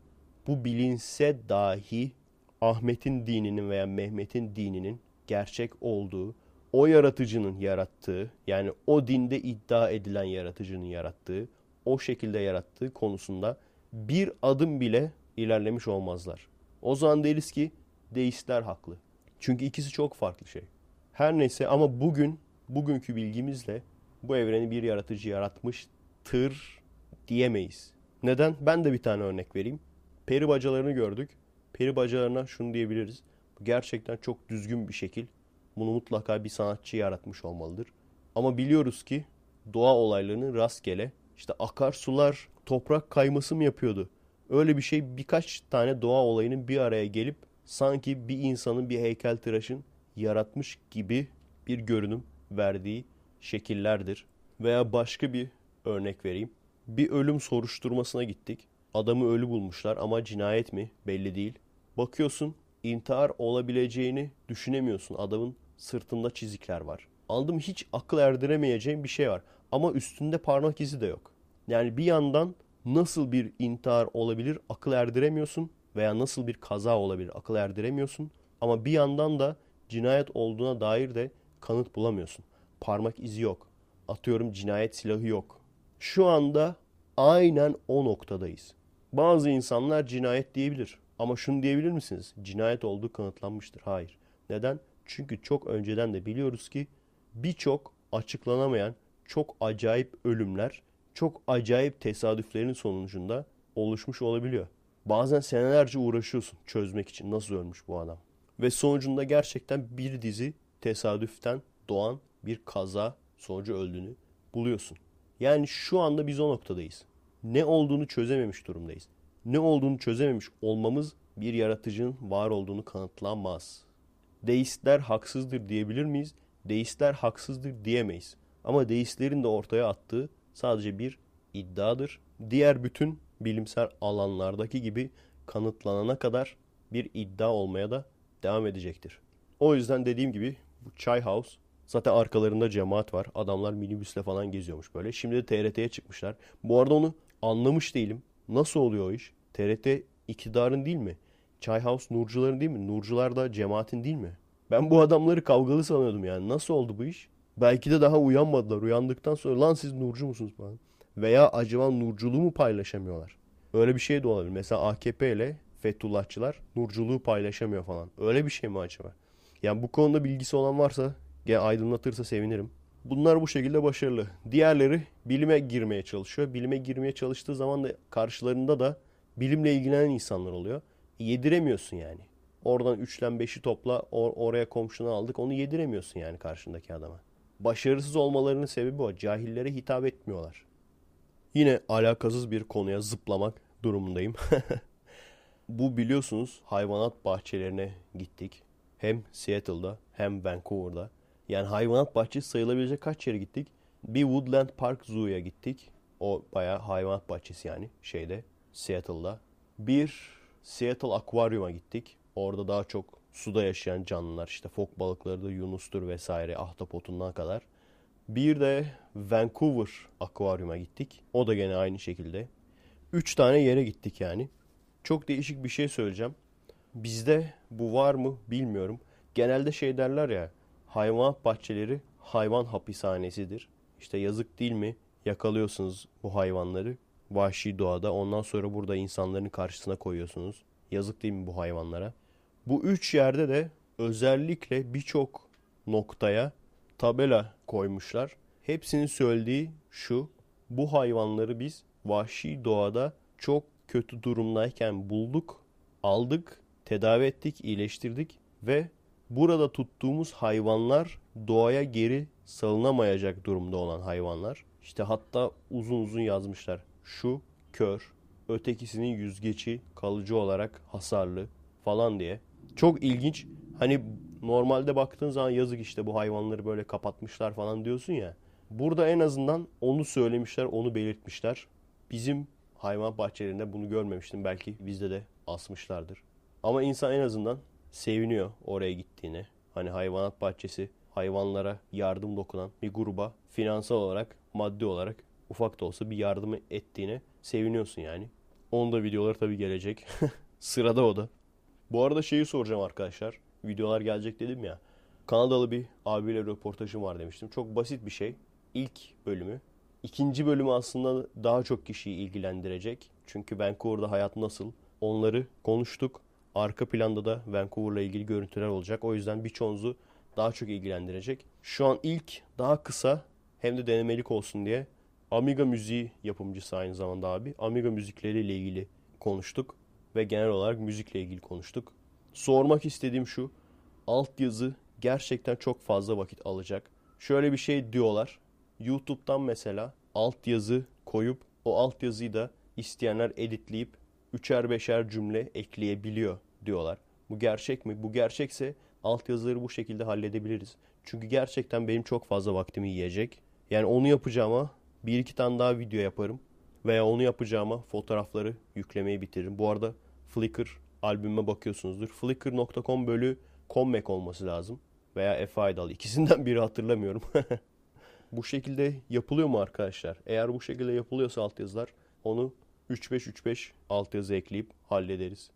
Bu bilinse dahi Ahmet'in dininin veya Mehmet'in dininin gerçek olduğu, o yaratıcının yarattığı, yani o dinde iddia edilen yaratıcının yarattığı, o şekilde yarattığı konusunda bir adım bile ilerlemiş olmazlar. O zaman deriz ki deistler haklı. Çünkü ikisi çok farklı şey. Her neyse ama bugün, bugünkü bilgimizle bu evreni bir yaratıcı yaratmıştır diyemeyiz. Neden? Ben de bir tane örnek vereyim. Peri bacalarını gördük. Peri bacalarına şunu diyebiliriz. Bu gerçekten çok düzgün bir şekil. Bunu mutlaka bir sanatçı yaratmış olmalıdır. Ama biliyoruz ki doğa olaylarını rastgele işte akarsular toprak kayması mı yapıyordu? Öyle bir şey birkaç tane doğa olayının bir araya gelip sanki bir insanın bir heykeltıraşın yaratmış gibi bir görünüm verdiği şekillerdir. Veya başka bir örnek vereyim. Bir ölüm soruşturmasına gittik. Adamı ölü bulmuşlar ama cinayet mi belli değil. Bakıyorsun intihar olabileceğini düşünemiyorsun. Adamın sırtında çizikler var. Aldım hiç akıl erdiremeyeceğim bir şey var. Ama üstünde parmak izi de yok. Yani bir yandan nasıl bir intihar olabilir akıl erdiremiyorsun veya nasıl bir kaza olabilir akıl erdiremiyorsun. Ama bir yandan da cinayet olduğuna dair de kanıt bulamıyorsun. Parmak izi yok. Atıyorum cinayet silahı yok. Şu anda aynen o noktadayız. Bazı insanlar cinayet diyebilir. Ama şunu diyebilir misiniz? Cinayet olduğu kanıtlanmıştır. Hayır. Neden? Çünkü çok önceden de biliyoruz ki birçok açıklanamayan çok acayip ölümler, çok acayip tesadüflerin sonucunda oluşmuş olabiliyor. Bazen senelerce uğraşıyorsun çözmek için nasıl ölmüş bu adam. Ve sonucunda gerçekten bir dizi tesadüften doğan bir kaza sonucu öldüğünü buluyorsun. Yani şu anda biz o noktadayız. Ne olduğunu çözememiş durumdayız. Ne olduğunu çözememiş olmamız bir yaratıcının var olduğunu kanıtlamaz. Deistler haksızdır diyebilir miyiz? Deistler haksızdır diyemeyiz. Ama deistlerin de ortaya attığı sadece bir iddiadır. Diğer bütün bilimsel alanlardaki gibi kanıtlanana kadar bir iddia olmaya da devam edecektir. O yüzden dediğim gibi bu Çay House zaten arkalarında cemaat var. Adamlar minibüsle falan geziyormuş böyle. Şimdi de TRT'ye çıkmışlar. Bu arada onu anlamış değilim. Nasıl oluyor o iş? TRT iktidarın değil mi? Çay House Nurcuların değil mi? Nurcular da cemaatin değil mi? Ben bu adamları kavgalı sanıyordum yani. Nasıl oldu bu iş? Belki de daha uyanmadılar. Uyandıktan sonra lan siz Nurcu musunuz falan. Veya acaba Nurculuğu mu paylaşamıyorlar? Öyle bir şey de olabilir. Mesela AKP ile Fethullahçılar Nurculuğu paylaşamıyor falan. Öyle bir şey mi acaba? Yani bu konuda bilgisi olan varsa gel aydınlatırsa sevinirim. Bunlar bu şekilde başarılı. Diğerleri bilime girmeye çalışıyor. Bilime girmeye çalıştığı zaman da karşılarında da bilimle ilgilenen insanlar oluyor. Yediremiyorsun yani. Oradan 3'ten 5'i topla or- oraya komşunu aldık onu yediremiyorsun yani karşındaki adama. Başarısız olmalarının sebebi o. Cahillere hitap etmiyorlar. Yine alakasız bir konuya zıplamak durumundayım. Bu biliyorsunuz hayvanat bahçelerine gittik. Hem Seattle'da hem Vancouver'da. Yani hayvanat bahçesi sayılabilecek kaç yere gittik? Bir Woodland Park Zoo'ya gittik. O bayağı hayvanat bahçesi yani şeyde Seattle'da. Bir Seattle Aquarium'a gittik. Orada daha çok suda yaşayan canlılar işte fok balıkları da yunustur vesaire ahtapotundan kadar. Bir de Vancouver Aquarium'a gittik. O da gene aynı şekilde. Üç tane yere gittik yani. Çok değişik bir şey söyleyeceğim. Bizde bu var mı bilmiyorum. Genelde şey derler ya hayvanat bahçeleri hayvan hapishanesidir. İşte yazık değil mi? Yakalıyorsunuz bu hayvanları vahşi doğada. Ondan sonra burada insanların karşısına koyuyorsunuz. Yazık değil mi bu hayvanlara? Bu üç yerde de özellikle birçok noktaya tabela koymuşlar. Hepsinin söylediği şu. Bu hayvanları biz vahşi doğada çok kötü durumdayken bulduk, aldık, tedavi ettik, iyileştirdik ve burada tuttuğumuz hayvanlar doğaya geri salınamayacak durumda olan hayvanlar. İşte hatta uzun uzun yazmışlar. Şu kör, ötekisinin yüzgeci kalıcı olarak hasarlı falan diye. Çok ilginç. Hani Normalde baktığın zaman yazık işte bu hayvanları böyle kapatmışlar falan diyorsun ya. Burada en azından onu söylemişler, onu belirtmişler. Bizim hayvan bahçelerinde bunu görmemiştim. Belki bizde de asmışlardır. Ama insan en azından seviniyor oraya gittiğine. Hani hayvanat bahçesi hayvanlara yardım dokunan bir gruba finansal olarak, maddi olarak ufak da olsa bir yardım ettiğine seviniyorsun yani. Onun da videoları tabii gelecek. Sırada o da. Bu arada şeyi soracağım arkadaşlar. Videolar gelecek dedim ya. Kanadalı bir abiyle röportajım var demiştim. Çok basit bir şey. İlk bölümü. İkinci bölümü aslında daha çok kişiyi ilgilendirecek. Çünkü Vancouver'da hayat nasıl? Onları konuştuk. Arka planda da Vancouver'la ilgili görüntüler olacak. O yüzden birçoğunuzu daha çok ilgilendirecek. Şu an ilk daha kısa hem de denemelik olsun diye Amiga müziği yapımcısı aynı zamanda abi. Amiga müzikleriyle ilgili konuştuk ve genel olarak müzikle ilgili konuştuk. Sormak istediğim şu. Altyazı gerçekten çok fazla vakit alacak. Şöyle bir şey diyorlar. YouTube'dan mesela altyazı koyup o altyazıyı da isteyenler editleyip üçer beşer cümle ekleyebiliyor diyorlar. Bu gerçek mi? Bu gerçekse altyazıları bu şekilde halledebiliriz. Çünkü gerçekten benim çok fazla vaktimi yiyecek. Yani onu yapacağıma bir iki tane daha video yaparım. Veya onu yapacağıma fotoğrafları yüklemeyi bitiririm. Bu arada Flickr albüme bakıyorsunuzdur. Flickr.com bölü Commec olması lazım. Veya Efe Aydal. İkisinden biri hatırlamıyorum. bu şekilde yapılıyor mu arkadaşlar? Eğer bu şekilde yapılıyorsa altyazılar onu 3-5-3-5 altyazı ekleyip hallederiz.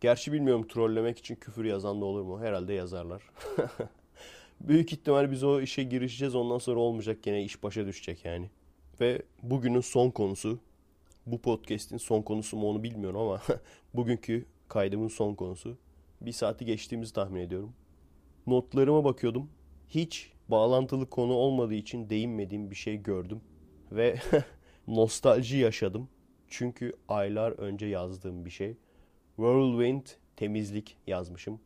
Gerçi bilmiyorum trollemek için küfür yazan da olur mu? Herhalde yazarlar. Büyük ihtimal biz o işe girişeceğiz ondan sonra olmayacak gene iş başa düşecek yani. Ve bugünün son konusu bu podcast'in son konusu mu onu bilmiyorum ama bugünkü kaydımın son konusu. Bir saati geçtiğimizi tahmin ediyorum. Notlarıma bakıyordum. Hiç bağlantılı konu olmadığı için değinmediğim bir şey gördüm. Ve nostalji yaşadım. Çünkü aylar önce yazdığım bir şey. Whirlwind temizlik yazmışım.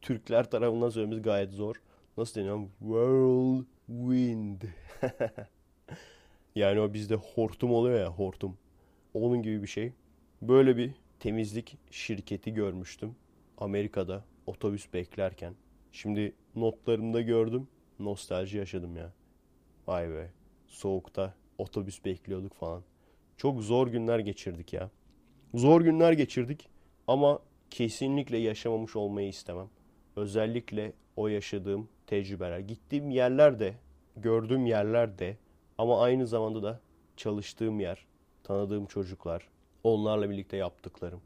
Türkler tarafından söylememiz gayet zor. Nasıl deniyor? Whirlwind. yani o bizde hortum oluyor ya hortum. Onun gibi bir şey. Böyle bir temizlik şirketi görmüştüm. Amerika'da otobüs beklerken. Şimdi notlarımda gördüm. Nostalji yaşadım ya. Vay be. Soğukta otobüs bekliyorduk falan. Çok zor günler geçirdik ya. Zor günler geçirdik ama kesinlikle yaşamamış olmayı istemem. Özellikle o yaşadığım tecrübeler. Gittiğim yerlerde, gördüğüm yerlerde ama aynı zamanda da çalıştığım yer, tanıdığım çocuklar, onlarla birlikte yaptıklarım.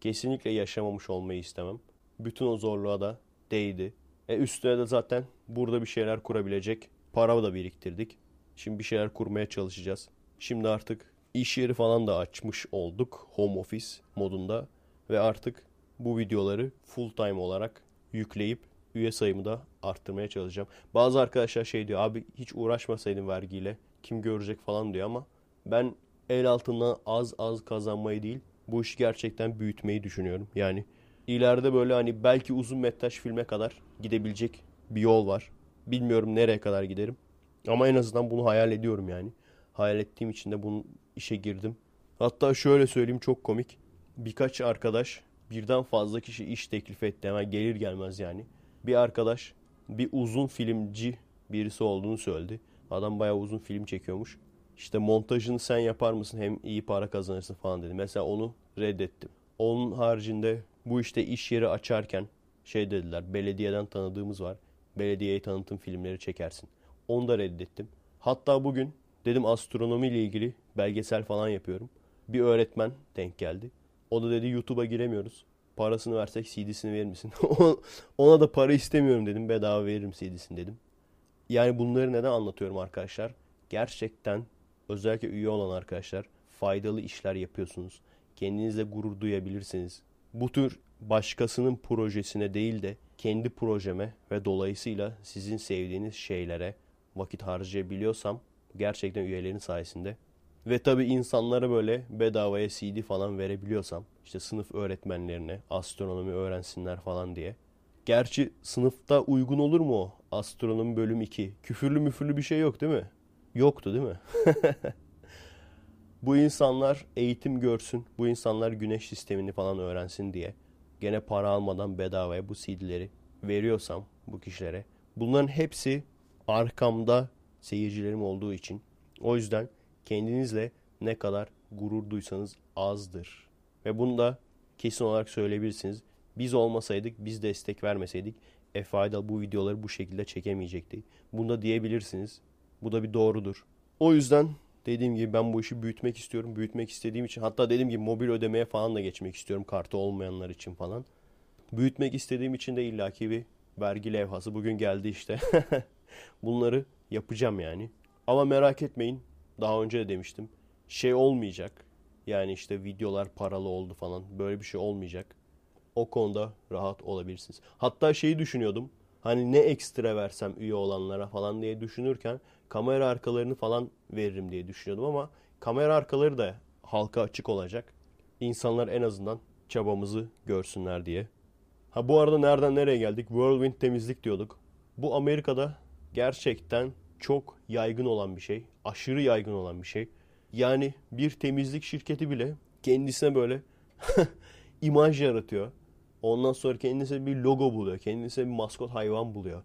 Kesinlikle yaşamamış olmayı istemem. Bütün o zorluğa da değdi. E üstüne de zaten burada bir şeyler kurabilecek para da biriktirdik. Şimdi bir şeyler kurmaya çalışacağız. Şimdi artık iş yeri falan da açmış olduk home office modunda ve artık bu videoları full time olarak yükleyip üye sayımı da arttırmaya çalışacağım. Bazı arkadaşlar şey diyor abi hiç uğraşmasaydın vergiyle kim görecek falan diyor ama ben el altından az az kazanmayı değil bu işi gerçekten büyütmeyi düşünüyorum. Yani ileride böyle hani belki uzun metraj filme kadar gidebilecek bir yol var. Bilmiyorum nereye kadar giderim. Ama en azından bunu hayal ediyorum yani. Hayal ettiğim için de bunun işe girdim. Hatta şöyle söyleyeyim çok komik. Birkaç arkadaş birden fazla kişi iş teklif etti hemen gelir gelmez yani. Bir arkadaş bir uzun filmci birisi olduğunu söyledi. Adam bayağı uzun film çekiyormuş. İşte montajını sen yapar mısın hem iyi para kazanırsın falan dedi. Mesela onu reddettim. Onun haricinde bu işte iş yeri açarken şey dediler belediyeden tanıdığımız var. Belediyeye tanıtım filmleri çekersin. Onu da reddettim. Hatta bugün dedim astronomi ile ilgili belgesel falan yapıyorum. Bir öğretmen denk geldi. O da dedi YouTube'a giremiyoruz. Parasını versek CD'sini verir misin? Ona da para istemiyorum dedim. Bedava veririm CD'sini dedim. Yani bunları neden anlatıyorum arkadaşlar? Gerçekten özellikle üye olan arkadaşlar faydalı işler yapıyorsunuz. Kendinizle gurur duyabilirsiniz. Bu tür başkasının projesine değil de kendi projeme ve dolayısıyla sizin sevdiğiniz şeylere vakit harcayabiliyorsam gerçekten üyelerin sayesinde ve tabi insanlara böyle bedavaya CD falan verebiliyorsam işte sınıf öğretmenlerine astronomi öğrensinler falan diye. Gerçi sınıfta uygun olur mu o? Astronomi bölüm 2. Küfürlü müfürlü bir şey yok değil mi? Yoktu değil mi? bu insanlar eğitim görsün. Bu insanlar güneş sistemini falan öğrensin diye. Gene para almadan bedavaya bu CD'leri veriyorsam bu kişilere bunların hepsi arkamda seyircilerim olduğu için. O yüzden kendinizle ne kadar gurur duysanız azdır. Ve bunu da kesin olarak söyleyebilirsiniz. Biz olmasaydık, biz destek vermeseydik Aydal bu videoları bu şekilde çekemeyecekti. Bunu da diyebilirsiniz. Bu da bir doğrudur. O yüzden dediğim gibi ben bu işi büyütmek istiyorum. Büyütmek istediğim için hatta dediğim gibi mobil ödemeye falan da geçmek istiyorum kartı olmayanlar için falan. Büyütmek istediğim için de illaki bir vergi levhası bugün geldi işte. Bunları yapacağım yani. Ama merak etmeyin. Daha önce de demiştim. Şey olmayacak. Yani işte videolar paralı oldu falan. Böyle bir şey olmayacak. O konuda rahat olabilirsiniz. Hatta şeyi düşünüyordum. Hani ne ekstra versem üye olanlara falan diye düşünürken kamera arkalarını falan veririm diye düşünüyordum ama kamera arkaları da halka açık olacak. İnsanlar en azından çabamızı görsünler diye. Ha bu arada nereden nereye geldik? Whirlwind temizlik diyorduk. Bu Amerika'da gerçekten çok yaygın olan bir şey. Aşırı yaygın olan bir şey. Yani bir temizlik şirketi bile kendisine böyle imaj yaratıyor. Ondan sonra kendisine bir logo buluyor. Kendisine bir maskot hayvan buluyor.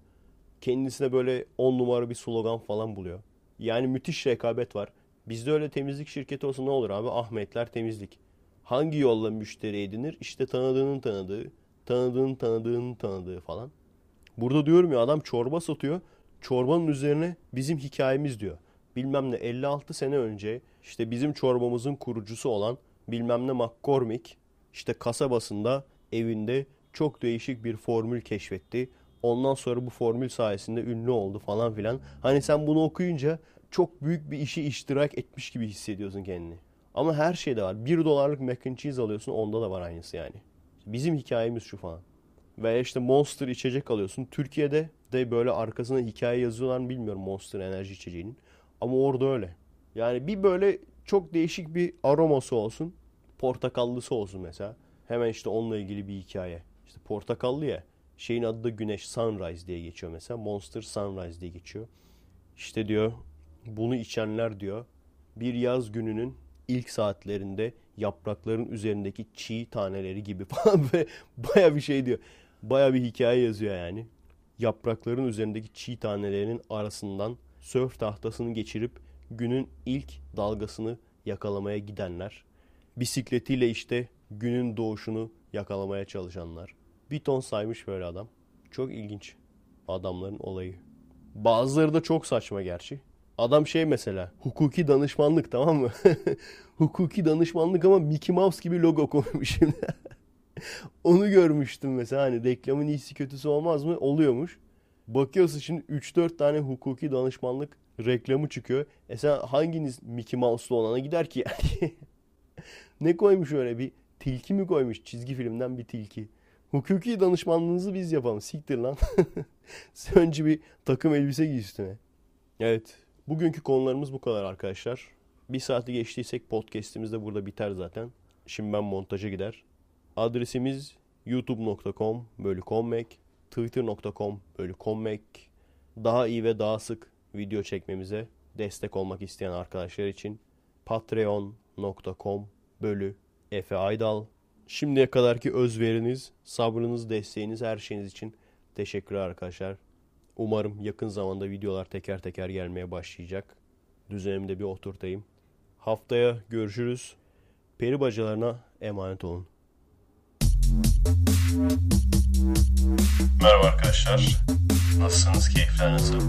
Kendisine böyle on numara bir slogan falan buluyor. Yani müthiş rekabet var. Bizde öyle temizlik şirketi olsa ne olur abi? Ahmetler temizlik. Hangi yolla müşteri edinir? İşte tanıdığının tanıdığı, tanıdığın tanıdığının tanıdığı falan. Burada diyorum ya adam çorba satıyor. Çorbanın üzerine bizim hikayemiz diyor. Bilmem ne 56 sene önce işte bizim çorbamızın kurucusu olan bilmem ne McCormick işte kasabasında evinde çok değişik bir formül keşfetti. Ondan sonra bu formül sayesinde ünlü oldu falan filan. Hani sen bunu okuyunca çok büyük bir işi iştirak etmiş gibi hissediyorsun kendini. Ama her şeyde var. 1 dolarlık mac and cheese alıyorsun onda da var aynısı yani. Bizim hikayemiz şu falan. Veya işte Monster içecek alıyorsun. Türkiye'de de böyle arkasına hikaye yazıyorlar mı bilmiyorum Monster enerji içeceğinin. Ama orada öyle. Yani bir böyle çok değişik bir aroması olsun. Portakallısı olsun mesela. Hemen işte onunla ilgili bir hikaye. İşte portakallı ya. Şeyin adı da Güneş Sunrise diye geçiyor mesela. Monster Sunrise diye geçiyor. İşte diyor bunu içenler diyor bir yaz gününün ilk saatlerinde yaprakların üzerindeki çiğ taneleri gibi falan ve baya bir şey diyor. Baya bir hikaye yazıyor yani. Yaprakların üzerindeki çiğ tanelerinin arasından sörf tahtasını geçirip günün ilk dalgasını yakalamaya gidenler. Bisikletiyle işte günün doğuşunu yakalamaya çalışanlar. Bir ton saymış böyle adam. Çok ilginç adamların olayı. Bazıları da çok saçma gerçi. Adam şey mesela hukuki danışmanlık tamam mı? hukuki danışmanlık ama Mickey Mouse gibi logo koymuş şimdi. Onu görmüştüm mesela hani reklamın iyisi kötüsü olmaz mı? Oluyormuş. Bakıyorsun şimdi 3-4 tane hukuki danışmanlık reklamı çıkıyor. E sen hanginiz Mickey Mouse'lu olana gider ki yani? ne koymuş öyle bir tilki mi koymuş çizgi filmden bir tilki. Hukuki danışmanlığınızı biz yapalım. Siktir lan. Önce bir takım elbise giy üstüne. Evet. Bugünkü konularımız bu kadar arkadaşlar. Bir saati geçtiysek podcast'imiz de burada biter zaten. Şimdi ben montaja gider. Adresimiz youtube.com bölü kommek, twitter.com bölü kommek. Daha iyi ve daha sık video çekmemize destek olmak isteyen arkadaşlar için patreon.com bölü Efe Aydal. Şimdiye kadarki özveriniz, sabrınız, desteğiniz, her şeyiniz için teşekkürler arkadaşlar. Umarım yakın zamanda videolar teker teker gelmeye başlayacak. Düzenimde bir oturtayım. Haftaya görüşürüz. Peri bacalarına emanet olun. Merhaba arkadaşlar. Nasılsınız? Keyifler nasıl?